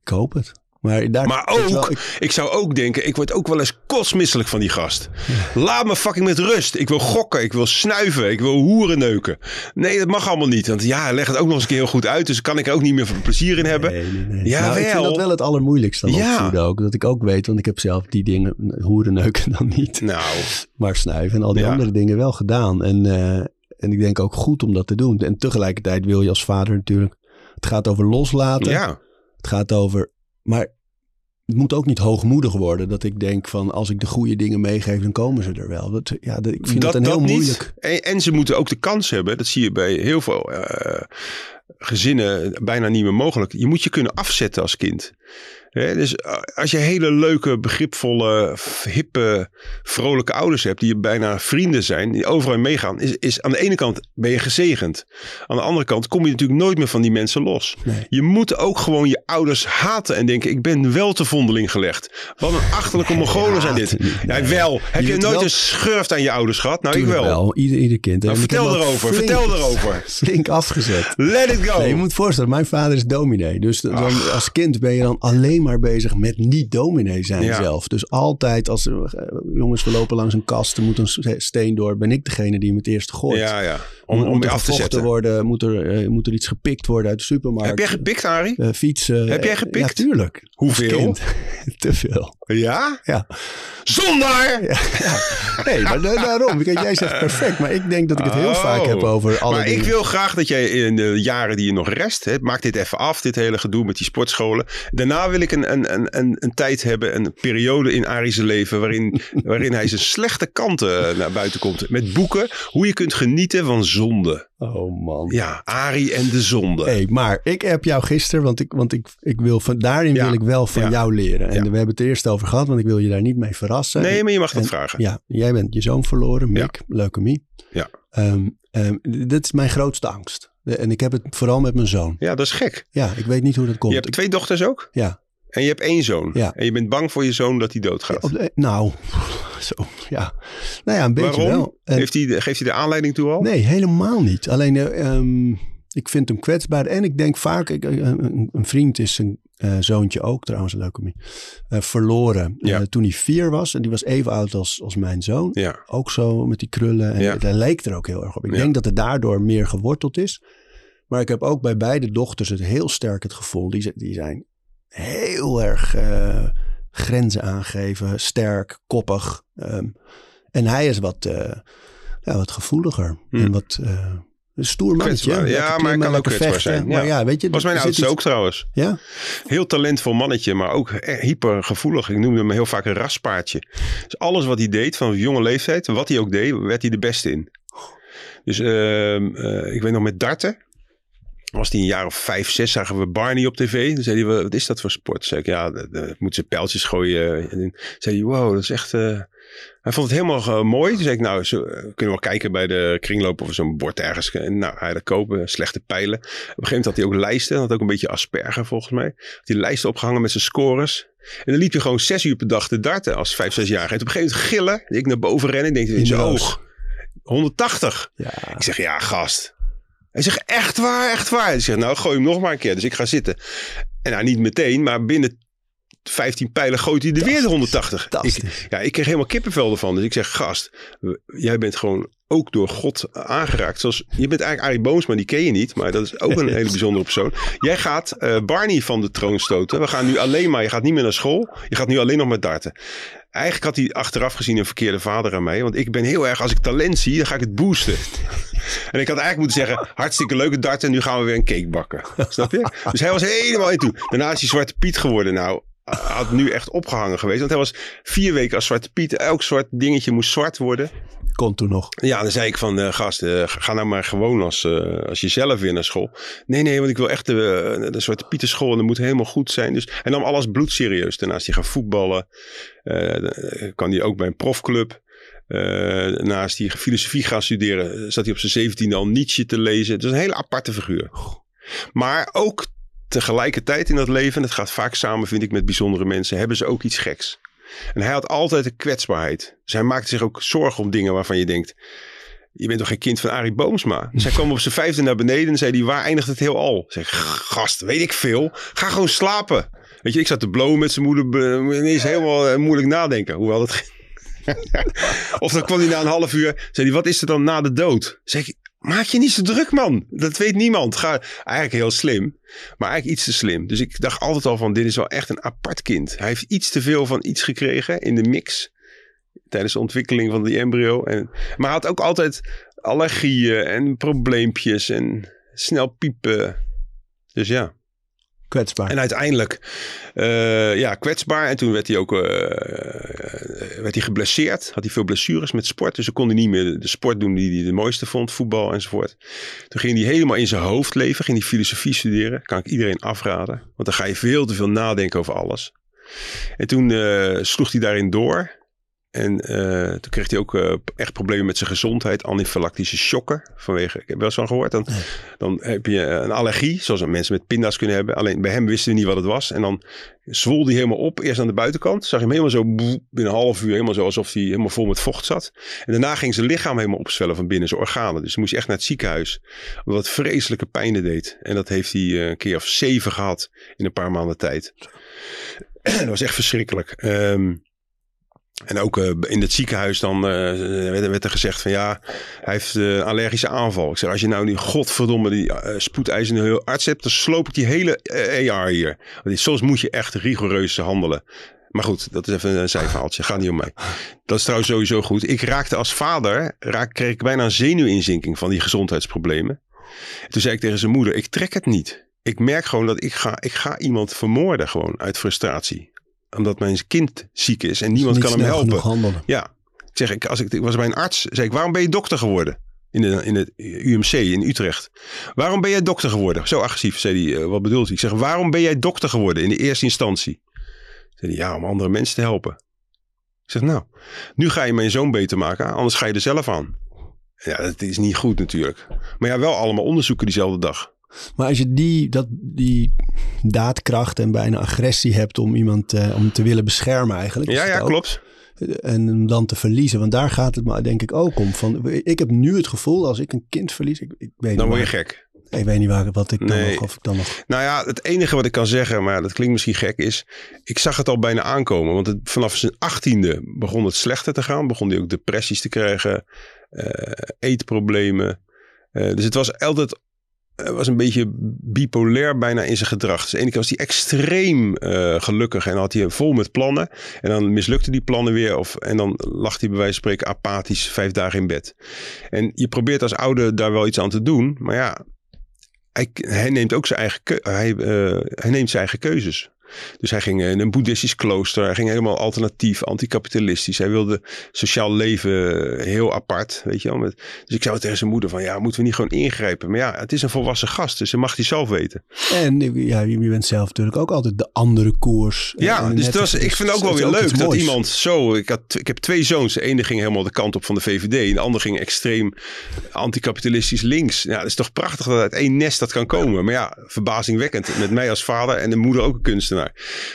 Ik hoop het. Maar, daar, wel, ook, ik- ik zou ook denken, ik word ook wel eens kotsmisselijk van die gast. Laat me fucking met rust. Ik wil gokken, ik wil snuiven, ik wil hoeren neuken. Nee, dat mag allemaal niet. Want ja, leg het ook nog eens een keer heel goed uit. Dus kan ik er ook niet meer plezier in hebben. Nee, nee, nee. Jawel. Nou, ik vind dat wel het allermoeilijkste Ja. ook. Dat ik ook weet, want ik heb zelf die dingen, hoeren neuken dan niet. Nou, Maar snuiven en al die Ja. andere dingen wel gedaan. En, eh, en ik denk ook goed om dat te doen. En tegelijkertijd wil je als vader natuurlijk... Het gaat over loslaten. ja. Het gaat over... Maar het moet ook niet hoogmoedig worden. Dat ik denk van als ik de goede dingen meegeef, dan komen ze er wel. Dat, ja, dat, ik vind dat, een heel moeilijk. En, en ze moeten ook de kans hebben. Dat zie je bij heel veel eh, gezinnen bijna niet meer mogelijk. Je moet je kunnen afzetten als kind. Dus eh, als je hele leuke, begripvolle, hippe, vrolijke ouders hebt, die je bijna vrienden zijn, die overal meegaan, is, is aan de ene kant ben je gezegend. Aan de andere kant kom je natuurlijk nooit meer van die mensen los. Nee. Je moet ook gewoon je ouders haten en denken, ik ben wel te vondeling gelegd. Wat een achterlijke Mongolen zijn dit. niet, Ja, nee. wel. Heb Je nooit wel- een schurft aan je ouders gehad? Nou, ik wel. Ieder, ieder kind. Nou, vertel erover, flink- vertel erover. Flink afgezet. Let it go. Nee, je moet voorstellen, mijn vader is dominee. Dus dan, Ach. als kind ben je dan alleen maar bezig met niet dominee zijn Ja. zelf. Dus altijd als er, eh, jongens, we lopen langs een kast, er moet een steen door, ben ik degene die hem het eerst gooit. Ja, ja. Om, om er af te zetten. worden, moet er, eh, moet er iets gepikt worden uit de supermarkt. Heb jij gepikt, Arie? Eh, fietsen. Heb jij Eh, gepikt? Ja, tuurlijk. Hoeveel? Te veel. Ja? Ja. Zondaar! Nee, maar da- daarom. Kijk, jij zegt perfect, maar ik denk dat ik het heel Oh. vaak heb over alle Maar ik wil graag dat jij in de jaren die je nog rest, hè, maak dit even af, dit hele gedoe met die sportscholen. Daarna wil ik een, een, een, een, een tijd hebben, een periode in Ari's leven, waarin, waarin hij zijn slechte kanten naar buiten komt. Met boeken, hoe je kunt genieten van zonde. Oh man. Ja, Ari en de zonde. Hey, maar ik heb jou gisteren, want ik, want ik, ik wil van, daarin Ja. wil ik wel van Ja. jou leren. En Ja. we hebben het er eerst over gehad, want ik wil je daar niet mee verrassen. nee, maar je mag dat En- vragen. Ja, jij bent je zoon verloren, Mick, leukemie. Ja. Ehm, ehm, dit is mijn grootste angst. En ik heb het vooral met mijn zoon. Ja, dat is gek. Ja, ik weet niet hoe dat komt. Je hebt twee dochters ook? Ja, En je hebt één zoon. Ja. En je bent bang voor je zoon dat hij doodgaat. De- nou, zo, ja. Nou ja, een beetje Waarom? wel. En- Heeft hij, geeft hij de aanleiding toe al? Nee, helemaal niet. Alleen, eh, ehm, ik vind hem kwetsbaar. En ik denk vaak, ik, eh, een, een vriend is eh, zoontje ook, trouwens een leukemie, eh verloren Ja. eh, toen hij vier was. En die was even oud als, als mijn zoon. Ja. Ook zo met die krullen. En Ja. hij leek er ook heel erg op. Ik denk dat het daardoor meer geworteld is. Maar ik heb ook bij beide dochters het heel sterk het gevoel. Die, die zijn heel erg eh, grenzen aangeven. Sterk, koppig. ehm, en hij is wat, eh, ja, wat gevoeliger. Hmm. En wat... eh, een stoer mannetje. Kwetsbaar. Ja, maar hij kan ook kwetsbaar zijn, Maar ja. ja, weet je... Was mijn oudste iets- ook trouwens. Ja? Heel talentvol mannetje, maar ook hypergevoelig. Ik noemde hem heel vaak een raspaardje. Dus alles wat hij deed van jonge leeftijd, wat hij ook deed, werd hij de beste in. Dus ehm, eh, ik weet nog met darten. Was hij een jaar of vijf, zes, zagen we Barney op tv. Dan zei hij, wat is dat voor sport? Zei ik, ja, de- moeten ze pijltjes gooien. En zei hij, wow, dat is echt... eh, Hij vond het helemaal eh, mooi. Toen zei ik, nou, zo, eh, kunnen we wel kijken bij de kringloop of zo'n bord ergens. En nou, hij dat kopen, slechte pijlen. Op een gegeven moment had hij ook lijsten. Had ook een beetje asperger volgens mij. Had hij lijsten opgehangen met zijn scores. En dan liep je gewoon zes uur per dag te darten als vijf, zes jaar. En op een gegeven moment gillen. Ik naar boven rennen. Ik denk in zijn de roos. oog. 180. Ja. Ik zeg, ja, gast. Hij zegt, echt waar, echt waar. Ik zeg, nou, gooi hem nog maar een keer. Dus ik ga zitten. En nou, niet meteen, maar binnen 15 pijlen gooit hij er weer de 180. Ik, ja, ik kreeg helemaal kippenvel ervan. Dus ik zeg, gast, jij bent gewoon ook door God aangeraakt. Zoals, je bent eigenlijk Arie Boomsma, die ken je niet. Maar dat is ook een hele bijzondere persoon. Jij gaat eh, Barney van de troon stoten. We gaan nu alleen maar, je gaat niet meer naar school. Je gaat nu alleen nog met darten. Eigenlijk had hij achteraf gezien een verkeerde vader aan mij. Want ik ben heel erg, als ik talent zie, dan ga ik het boosten. En ik had eigenlijk moeten zeggen, hartstikke leuke darten. En nu gaan we weer een cake bakken. Snap je? Dus hij was helemaal in toe. Daarna is hij Zwarte Piet geworden. Nou, had nu echt opgehangen geweest. Want hij was vier weken als Zwarte Piet. Elk zwart dingetje moest zwart worden. Kon toen nog. Ja, dan zei ik van, eh gast, eh, ga nou maar gewoon als, eh, als jezelf weer naar school. Nee, nee, want ik wil echt de, de Zwarte Pietenschool en dat moet helemaal goed zijn. Dus hij nam alles bloedserieus. Daarnaast hij gaan voetballen. Kan hij ook bij een profclub. Eh, naast hij filosofie gaan studeren, zat hij op zijn zeventiende al Nietzsche te lezen. Het is een hele aparte figuur. Maar ook tegelijkertijd in dat leven, en dat gaat vaak samen, vind ik, met bijzondere mensen, hebben ze ook iets geks. En hij had altijd een kwetsbaarheid. Dus hij maakte zich ook zorgen om dingen waarvan je denkt, je bent toch geen kind van Arie Boomsma? Dus hij kwam op zijn vijfde naar beneden en zei hij, waar eindigt het heel al? Ik zeg, gast, weet ik veel. Ga gewoon slapen. Weet je, ik zat te blowen met zijn moeder. be- Ineens helemaal eh, moeilijk nadenken. Hoewel dat... of dan kwam hij na een half uur. Zei hij, wat is er dan na de dood? Zeg maak je niet zo druk man. Dat weet niemand. Ga, eigenlijk heel slim. Maar eigenlijk iets te slim. Dus ik dacht altijd al van, dit is wel echt een apart kind. Hij heeft iets te veel van iets gekregen in de mix. Tijdens de ontwikkeling van die embryo. En, maar hij had ook altijd allergieën en probleempjes en snel piepen. Dus ja. Kwetsbaar. En uiteindelijk, eh, ja, kwetsbaar. En toen werd hij ook eh, werd hij geblesseerd. Had hij veel blessures met sport. Dus dan kon niet meer de sport doen die hij de mooiste vond. Voetbal enzovoort. Toen ging hij helemaal in zijn hoofd leven. Ging hij filosofie studeren. Kan ik iedereen afraden. Want dan ga je veel te veel nadenken over alles. En toen eh, sloeg hij daarin door. En eh, toen kreeg hij ook eh, echt problemen met zijn gezondheid. Anafylactische shocken. Vanwege, ik heb wel eens van gehoord. Dan, dan heb je een allergie. Zoals mensen met pinda's kunnen hebben. Alleen bij hem wisten we niet wat het was. En dan zwol hij helemaal op. Eerst aan de buitenkant. Zag je hem helemaal zo binnen een half uur. Helemaal zo alsof hij helemaal vol met vocht zat. En daarna ging zijn lichaam helemaal opzwellen van binnen. Zijn organen. Dus dan moest hij echt naar het ziekenhuis. Omdat het vreselijke pijnen deed. En dat heeft hij eh, een keer of zeven gehad. In een paar maanden tijd. dat was echt verschrikkelijk. Ehm, en ook eh, in het ziekenhuis dan eh, werd, werd er gezegd van ja, hij heeft eh, allergische aanval. Ik zeg, als je nou die godverdomme die spoedeisende arts hebt, dan sloop ik die hele eh, AR hier. Want soms moet je echt rigoureus handelen. Maar goed, dat is even een zijverhaaltje. Gaat niet om mij. Dat is trouwens sowieso goed. Ik raakte als vader, kreeg ik bijna een zenuwinzinking van die gezondheidsproblemen. Toen zei ik tegen zijn moeder, ik trek het niet. Ik merk gewoon dat ik ga, ik ga iemand vermoorden gewoon uit frustratie omdat mijn kind ziek is en niemand kan hem helpen. Ja, ik zeg, ik, als ik, ik was bij een arts, zei ik, waarom ben je dokter geworden? In, de, in het UMC in Utrecht. Waarom ben jij dokter geworden? Zo agressief, zei hij, uh, wat bedoelt hij? Ik zeg, waarom ben jij dokter geworden in de eerste instantie? Zei hij, ja, om andere mensen te helpen. Ik zeg, nou, nu ga je mijn zoon beter maken, anders ga je er zelf aan. Ja, dat is niet goed natuurlijk. Maar ja, wel allemaal onderzoeken diezelfde dag. Maar als je die, dat, die daadkracht en bijna agressie hebt om iemand uh, om te willen beschermen eigenlijk. Ja, ja, ook, klopt. En hem dan te verliezen. Want daar gaat het maar denk ik ook om. Van, ik heb nu het gevoel als ik een kind verlies. Ik, ik weet dan word je gek. Ik weet niet waar, wat ik dan nee. nog, of ik dan nog... Nou ja, het enige wat ik kan zeggen, maar dat klinkt misschien gek, is... Ik zag het al bijna aankomen. Want het, vanaf zijn achttiende begon het slechter te gaan. Begon hij ook depressies te krijgen. Uh, eetproblemen. Uh, dus het was altijd was een beetje bipolair bijna in zijn gedrag. Dus de ene kant was hij extreem uh, gelukkig en had hij vol met plannen. En dan mislukte die plannen weer. Of, en dan lag hij bij wijze van spreken apathisch vijf dagen in bed. En je probeert als ouder daar wel iets aan te doen. Maar ja, hij, hij neemt ook zijn eigen, hij, uh, hij neemt zijn eigen keuzes. Dus hij ging in een boeddhistisch klooster. Hij ging helemaal alternatief, anticapitalistisch. Hij wilde sociaal leven heel apart, weet je wel. Met, dus ik zei tegen zijn moeder van, ja, moeten we niet gewoon ingrijpen? Maar ja, het is een volwassen gast, dus dat mag hij zelf weten. En ja, je bent zelf natuurlijk ook altijd de andere koers. Ja, dus het was, ik vind het ook wel weer leuk dat iemand zo... Ik, had, ik heb twee zoons. De ene ging helemaal de kant op van de VVD. En de andere ging extreem anticapitalistisch links. Ja, het is toch prachtig dat uit één nest dat kan komen. Maar ja, verbazingwekkend. Met mij als vader en de moeder ook een kunstenaar.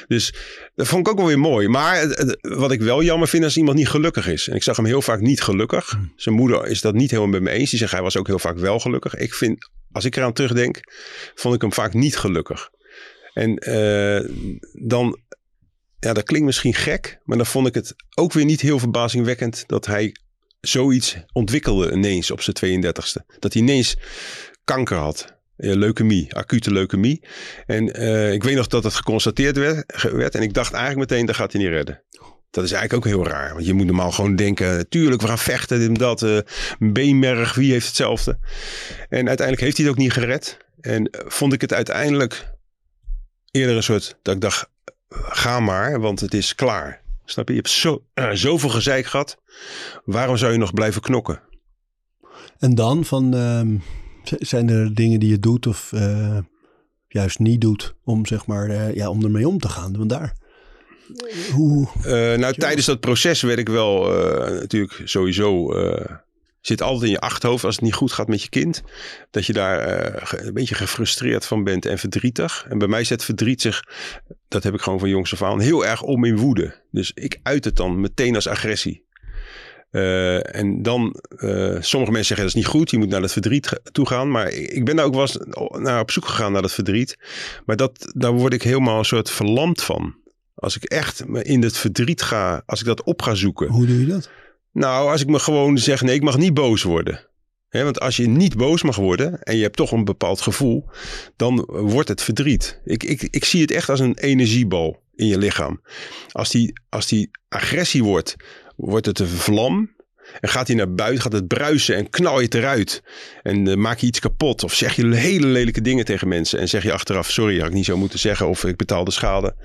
Dus dat vond ik ook wel weer mooi. Maar wat ik wel jammer vind als iemand niet gelukkig is. En ik zag hem heel vaak niet gelukkig. Hmm. Zijn moeder is dat niet helemaal met me eens. Die zegt hij was ook heel vaak wel gelukkig. Ik vind, als ik eraan terugdenk, vond ik hem vaak niet gelukkig. En uh, dan, ja, dat klinkt misschien gek. Maar dan vond ik het ook weer niet heel verbazingwekkend dat hij zoiets ontwikkelde ineens op zijn 32e. Dat hij ineens kanker had leukemie, acute leukemie. En uh, ik weet nog dat het geconstateerd werd, werd. En ik dacht eigenlijk meteen, dat gaat hij niet redden. Dat is eigenlijk ook heel raar. Want je moet normaal gewoon denken, tuurlijk, we gaan vechten, dit dat. Uh, beenmerg, wie heeft hetzelfde? En uiteindelijk heeft hij het ook niet gered. En vond ik het uiteindelijk eerder een soort, dat ik dacht, ga maar, want het is klaar. Snap je? Je hebt zo, zoveel gezeik gehad. Waarom zou je nog blijven knokken? En dan van... Uh zijn er dingen die je doet of uh, juist niet doet om, zeg maar, uh, ja, om ermee om te gaan? Want daar. Hoe, uh, nou, tijdens dat proces werd ik wel natuurlijk sowieso. zit altijd in je achterhoofd als het niet goed gaat met je kind. Dat je daar een beetje gefrustreerd van bent en verdrietig. En bij mij zet verdriet zich, dat heb ik gewoon van jongs af aan, heel erg om in woede. Dus ik uit het dan meteen als agressie. Uh, en dan, uh, sommige mensen zeggen dat is niet goed, je moet naar dat verdriet toe gaan. Maar ik ben daar ook wel eens naar op zoek gegaan naar dat verdriet. Maar dat, daar word ik helemaal een soort verlamd van. Als ik echt in het verdriet ga, als ik dat op ga zoeken. Hoe doe je dat? Nou, als ik me gewoon zeg, nee, ik mag niet boos worden. He, want als je niet boos mag worden en je hebt toch een bepaald gevoel, dan wordt het verdriet. Ik, ik, ik zie het echt als een energiebal in je lichaam. Als die, als die agressie wordt, wordt het een vlam. En gaat hij naar buiten, gaat het bruisen en knal je het eruit. En uh, maak je iets kapot. Of zeg je hele lelijke dingen tegen mensen. En zeg je achteraf, sorry, had ik niet zo moeten zeggen. Of ik betaal de schade.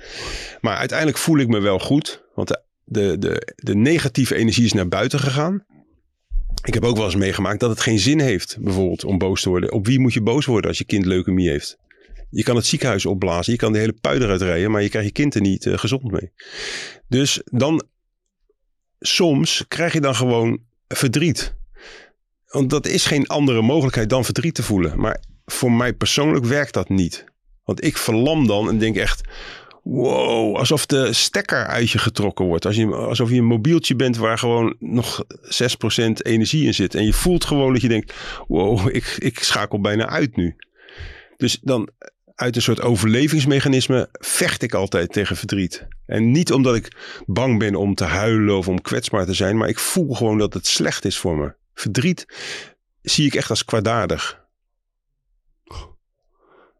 Maar uiteindelijk voel ik me wel goed. Want de, de, de, negatieve energie is naar buiten gegaan. Ik heb ook wel eens meegemaakt dat het geen zin heeft, bijvoorbeeld, om boos te worden. Op wie moet je boos worden als je kind leukemie heeft? Je kan het ziekenhuis opblazen, je kan de hele puider uitrijden, maar je krijgt je kind er niet uh, gezond mee. Dus dan soms krijg je dan gewoon verdriet. Want dat is geen andere mogelijkheid dan verdriet te voelen. Maar voor mij persoonlijk werkt dat niet. Want ik verlam dan en denk echt... Wow, alsof de stekker uit je getrokken wordt. Als je, alsof je een mobieltje bent waar gewoon nog 6% energie in zit. En je voelt gewoon dat je denkt... Wow, ik, ik schakel bijna uit nu. Dus dan uit een soort overlevingsmechanisme vecht ik altijd tegen verdriet. En niet omdat ik bang ben om te huilen of om kwetsbaar te zijn, maar ik voel gewoon dat het slecht is voor me. Verdriet zie ik echt als kwaadaardig.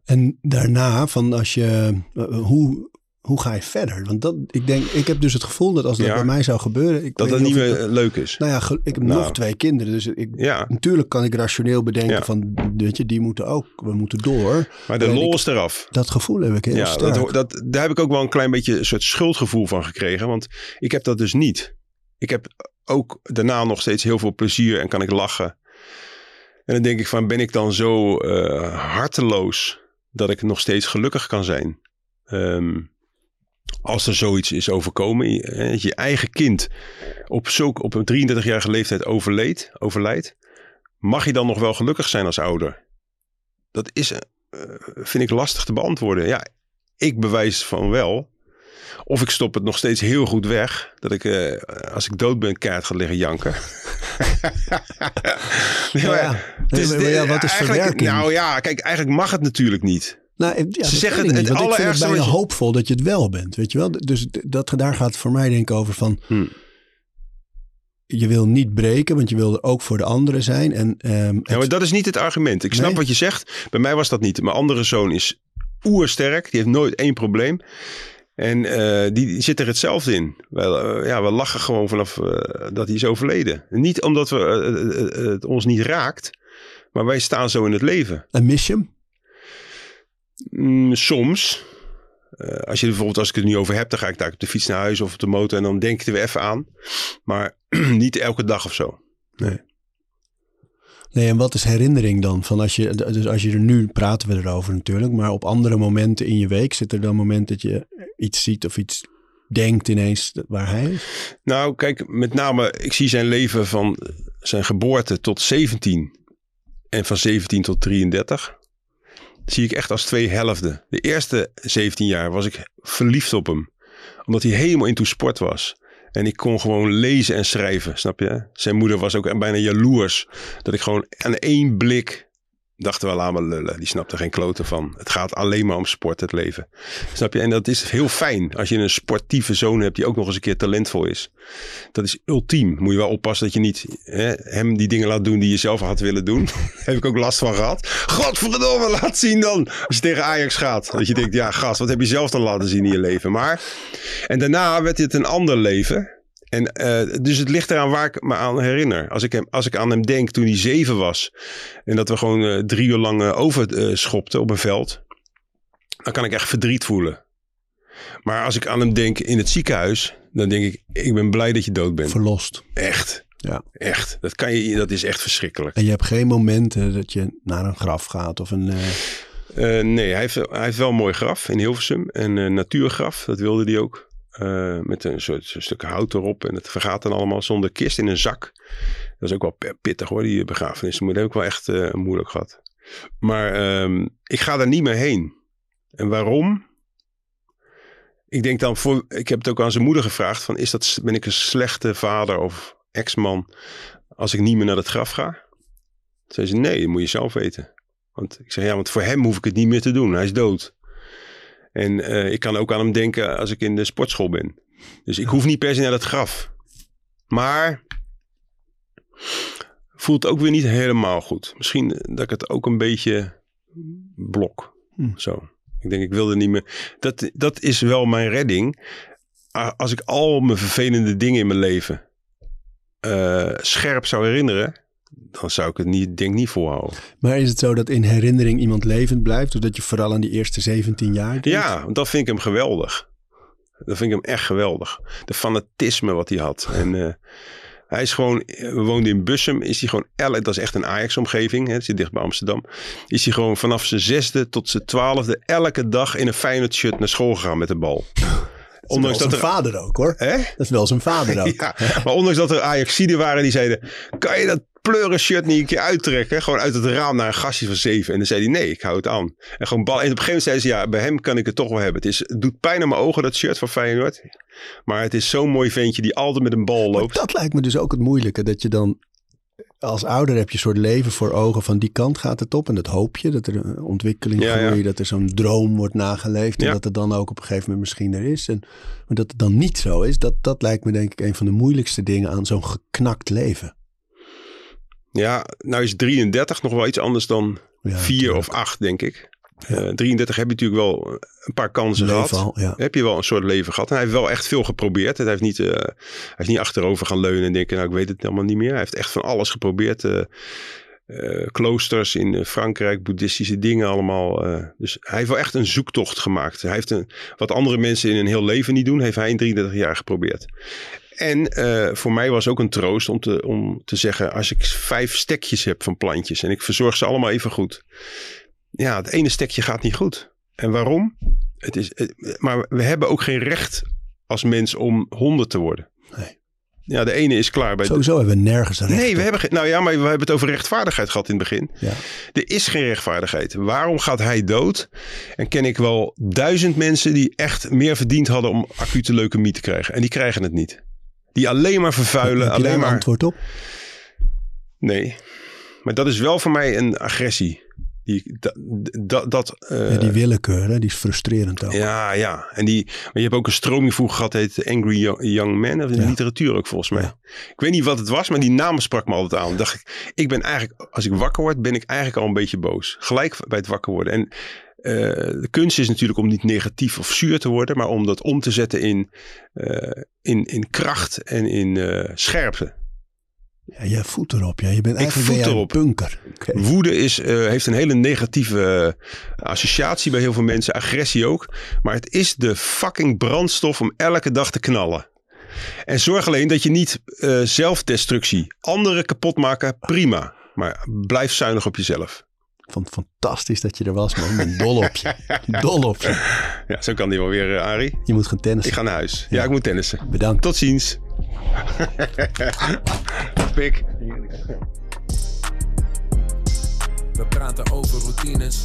En daarna, van als je, eh, hoe, hoe ga je verder? Want dat, ik denk, ik heb dus het gevoel dat als dat bij mij zou gebeuren. Ik dat dat niet meer leuk is. Nou ja, ik heb nou. nog twee kinderen. Dus ik, ja. natuurlijk kan ik rationeel bedenken van, weet je, die moeten ook, we moeten door. Maar de lol is eraf. Dat gevoel heb ik heel ja, sterk. Dat, dat, daar heb ik ook wel een klein beetje een soort schuldgevoel van gekregen. Want ik heb dat dus niet. Ik heb ook daarna nog steeds heel veel plezier en kan ik lachen. En dan denk ik van, ben ik dan zo uh, harteloos dat ik nog steeds gelukkig kan zijn? Um, als er zoiets is overkomen, je, je eigen kind op, zulk, op een 33-jarige leeftijd overleed, overlijdt, mag je dan nog wel gelukkig zijn als ouder? Dat is eh, vind ik lastig te beantwoorden. Ja, ik bewijs van wel. Of ik stop het nog steeds heel goed weg. Dat ik, eh, als ik dood ben, kaart ga liggen janken. Ja. Nee, maar ja, wat is verwerking? Nou ja, kijk, eigenlijk mag het natuurlijk niet. Nou, ja, dat zeggen ik het ik het allerergste wat je- hoopvol dat je het wel bent, weet je wel? Dus dat, daar gaat het voor mij denk ik over van... Hm. Je wil niet breken, want je wil er ook voor de anderen zijn. En, ehm, Ja, maar dat is niet het argument. Ik snap Nee. wat je zegt. Bij mij was dat niet. Mijn andere zoon is oersterk. Die heeft nooit één probleem. En eh, die, zit er hetzelfde in. Wel, eh, ja, we lachen gewoon vanaf eh, dat hij is overleden. Niet omdat we, het ons niet raakt. Maar wij staan zo in het leven. En mis je hem? Mm, soms. Eh, als je bijvoorbeeld, als ik het nu over heb, dan ga ik daar op de fiets naar huis of op de motor en dan denk ik er weer even aan. Maar niet elke dag of zo. Nee, en wat is herinnering dan? Van als je, dus als je er nu, praten we erover natuurlijk, maar op andere momenten in je week zit er dan een moment dat je iets ziet of iets denkt ineens waar hij is? Nou, kijk, met name, ik zie zijn leven van zijn geboorte tot 17 en van 17 tot 33. Zie ik echt als twee helften. De eerste 17 jaar was ik verliefd op hem, omdat hij helemaal into sport was. En ik kon gewoon lezen en schrijven, snap je? Zijn moeder was ook bijna jaloers. Dat ik gewoon aan één blik dacht wel aan lullen. Die snapte geen kloten van. Het gaat alleen maar om sport, het leven. Snap je? En dat is heel fijn als je een sportieve zoon hebt die ook nog eens een keer talentvol is. Dat is ultiem. Moet je wel oppassen dat je niet hè, hem die dingen laat doen die je zelf had willen doen. Heb ik ook last van gehad. Godverdomme, laat zien dan. Als je tegen Ajax gaat. Dat je denkt, ja gast, wat heb je zelf dan laten zien in je leven. Maar, en daarna werd dit een ander leven. En, eh, dus het ligt eraan waar ik me aan herinner. Als ik, hem, als ik aan hem denk toen hij zeven was. En dat we gewoon eh, drie uur lang eh, overschopten op een veld. Dan kan ik echt verdriet voelen. Maar als ik aan hem denk in het ziekenhuis. Dan denk ik, ik ben blij dat je dood bent. Verlost. Echt. Ja. Echt. Dat, kan je, dat is echt verschrikkelijk. En je hebt geen momenten dat je naar een graf gaat of een... nee, hij heeft, hij heeft wel een mooi graf in Hilversum. Een natuurgraf, dat wilde hij ook. Eh, met een soort een stuk hout erop. En het vergaat dan allemaal zonder kist in een zak. Dat is ook wel pittig hoor, die begrafenis. Maar dat heb ik wel echt eh, moeilijk gehad. Maar ehm, ik ga daar niet meer heen. En waarom? Ik denk dan, voor, ik heb het ook aan zijn moeder gevraagd. Van, is dat, ben ik een slechte vader of ex-man als ik niet meer naar het graf ga? Toen zei ze, nee, dat moet je zelf weten. Want ik zeg, ja, want voor hem hoef ik het niet meer te doen. Hij is dood. En eh, ik kan ook aan hem denken als ik in de sportschool ben. Dus ik hoef niet per se naar dat graf. Maar voelt ook weer niet helemaal goed. Misschien dat ik het ook een beetje blok. Hm. Zo. Ik denk, ik wilde niet meer. Dat, dat is wel mijn redding. Als ik al mijn vervelende dingen in mijn leven eh, scherp zou herinneren, dan zou ik het niet, denk niet volhouden. Maar is het zo dat in herinnering iemand levend blijft? Of dat je vooral aan die eerste 17 jaar denkt? Ja, dat vind ik hem geweldig. Dat vind ik hem echt geweldig. De fanatisme wat hij had. En eh, hij is gewoon, we woonden in Bussum, is hij gewoon, dat is echt een Ajax-omgeving, het zit dicht bij Amsterdam. Is hij gewoon vanaf zijn zesde tot zijn twaalfde elke dag in een Feyenoord shirt naar school gegaan met de bal. Ondanks dat er... zijn vader ook hoor. Hè? Dat is wel zijn vader ook. Ja, maar ondanks dat er Ajaxiden waren die zeiden, kan je dat pleuren shirt niet een keer uittrekken? Gewoon uit het raam naar een gastje van zeven. En dan zei hij, nee, ik hou het aan. En, gewoon bal. en op een gegeven moment zei ze, ja, bij hem kan ik het toch wel hebben. Het, is, het doet pijn aan mijn ogen, dat shirt van Feyenoord. Maar het is zo'n mooi ventje die altijd met een bal Maar loopt. dat lijkt me dus ook het moeilijke. Dat je dan als ouder heb je een soort leven voor ogen van die kant gaat het op. En dat hoop je, dat er een ontwikkeling Ja, ja. groeit, dat er zo'n droom wordt nageleefd. En Ja. dat het dan ook op een gegeven moment misschien er is. En, maar dat het dan niet zo is, dat, dat lijkt me denk ik een van de moeilijkste dingen aan zo'n geknakt leven. Ja, nou is 33 nog wel iets anders dan Ja, 4 tuurlijk. of 8, denk ik. Eh 33 heb je natuurlijk wel een paar kansen Leven gehad. al, ja. heb je wel een soort leven gehad. En hij heeft wel echt veel geprobeerd. Hij heeft niet, eh, hij heeft niet achterover gaan leunen en denken, nou ik weet het helemaal niet meer. Hij heeft echt van alles geprobeerd. eh, eh, kloosters in eh, Frankrijk, boeddhistische dingen allemaal. eh. dus hij heeft wel echt een zoektocht gemaakt. Hij heeft een, wat andere mensen in een heel leven niet doen, heeft hij in 33 jaar geprobeerd. En eh, voor mij was ook een troost om te, om te zeggen, als ik vijf stekjes heb van plantjes en ik verzorg ze allemaal even goed. Ja, het ene stekje gaat niet goed. En waarom? Het is, het- maar we hebben ook geen recht als mens om honderd te worden. Nee. Ja, de ene is klaar bij... Sowieso hebben we nergens recht Nee, we hebben geen... Nou ja, maar we hebben het over rechtvaardigheid gehad in het begin. Ja. Er is geen rechtvaardigheid. Waarom gaat hij dood? En ken ik wel duizend mensen die echt meer verdiend hadden om acute leukemie te krijgen. En die krijgen het niet. Die alleen maar vervuilen. Alleen een maar... antwoord op? Nee. Maar dat is wel voor mij een agressie. Die, dat, dat, dat, eh, Ja, die willekeur, hè, die is frustrerend ook. ja, ja. En die, maar je hebt ook een stroming vroeger gehad, heet Angry Yo- Young Man. Dat is in Ja. literatuur ook volgens mij. Ja. Ik weet niet wat het was, maar die naam sprak me altijd aan. Dan dacht ik, ik ben eigenlijk, als ik wakker word, ben ik eigenlijk al een beetje boos. Gelijk bij het wakker worden. En eh, de kunst is natuurlijk om niet negatief of zuur te worden, maar om dat om te zetten in, eh, in, in kracht en in eh, scherpte. Ja, jij voet erop. Ja. Je bent eigenlijk voet jij een erop. punker. Oké. Woede is, eh, heeft een hele negatieve eh, associatie bij heel veel mensen. Agressie ook. Maar het is de fucking brandstof om elke dag te knallen. En zorg alleen dat je niet eh, zelfdestructie, anderen kapot maken, prima. Maar blijf zuinig op jezelf. Vond het fantastisch dat je er was, man. Ik ben dol op je. Dol op je. Ja, zo kan die wel weer, eh, Arie. Je moet gaan tennissen. Ik ga naar huis. Ja, Ja. ik moet tennissen. Bedankt. Tot ziens. Pik. We praten over routines.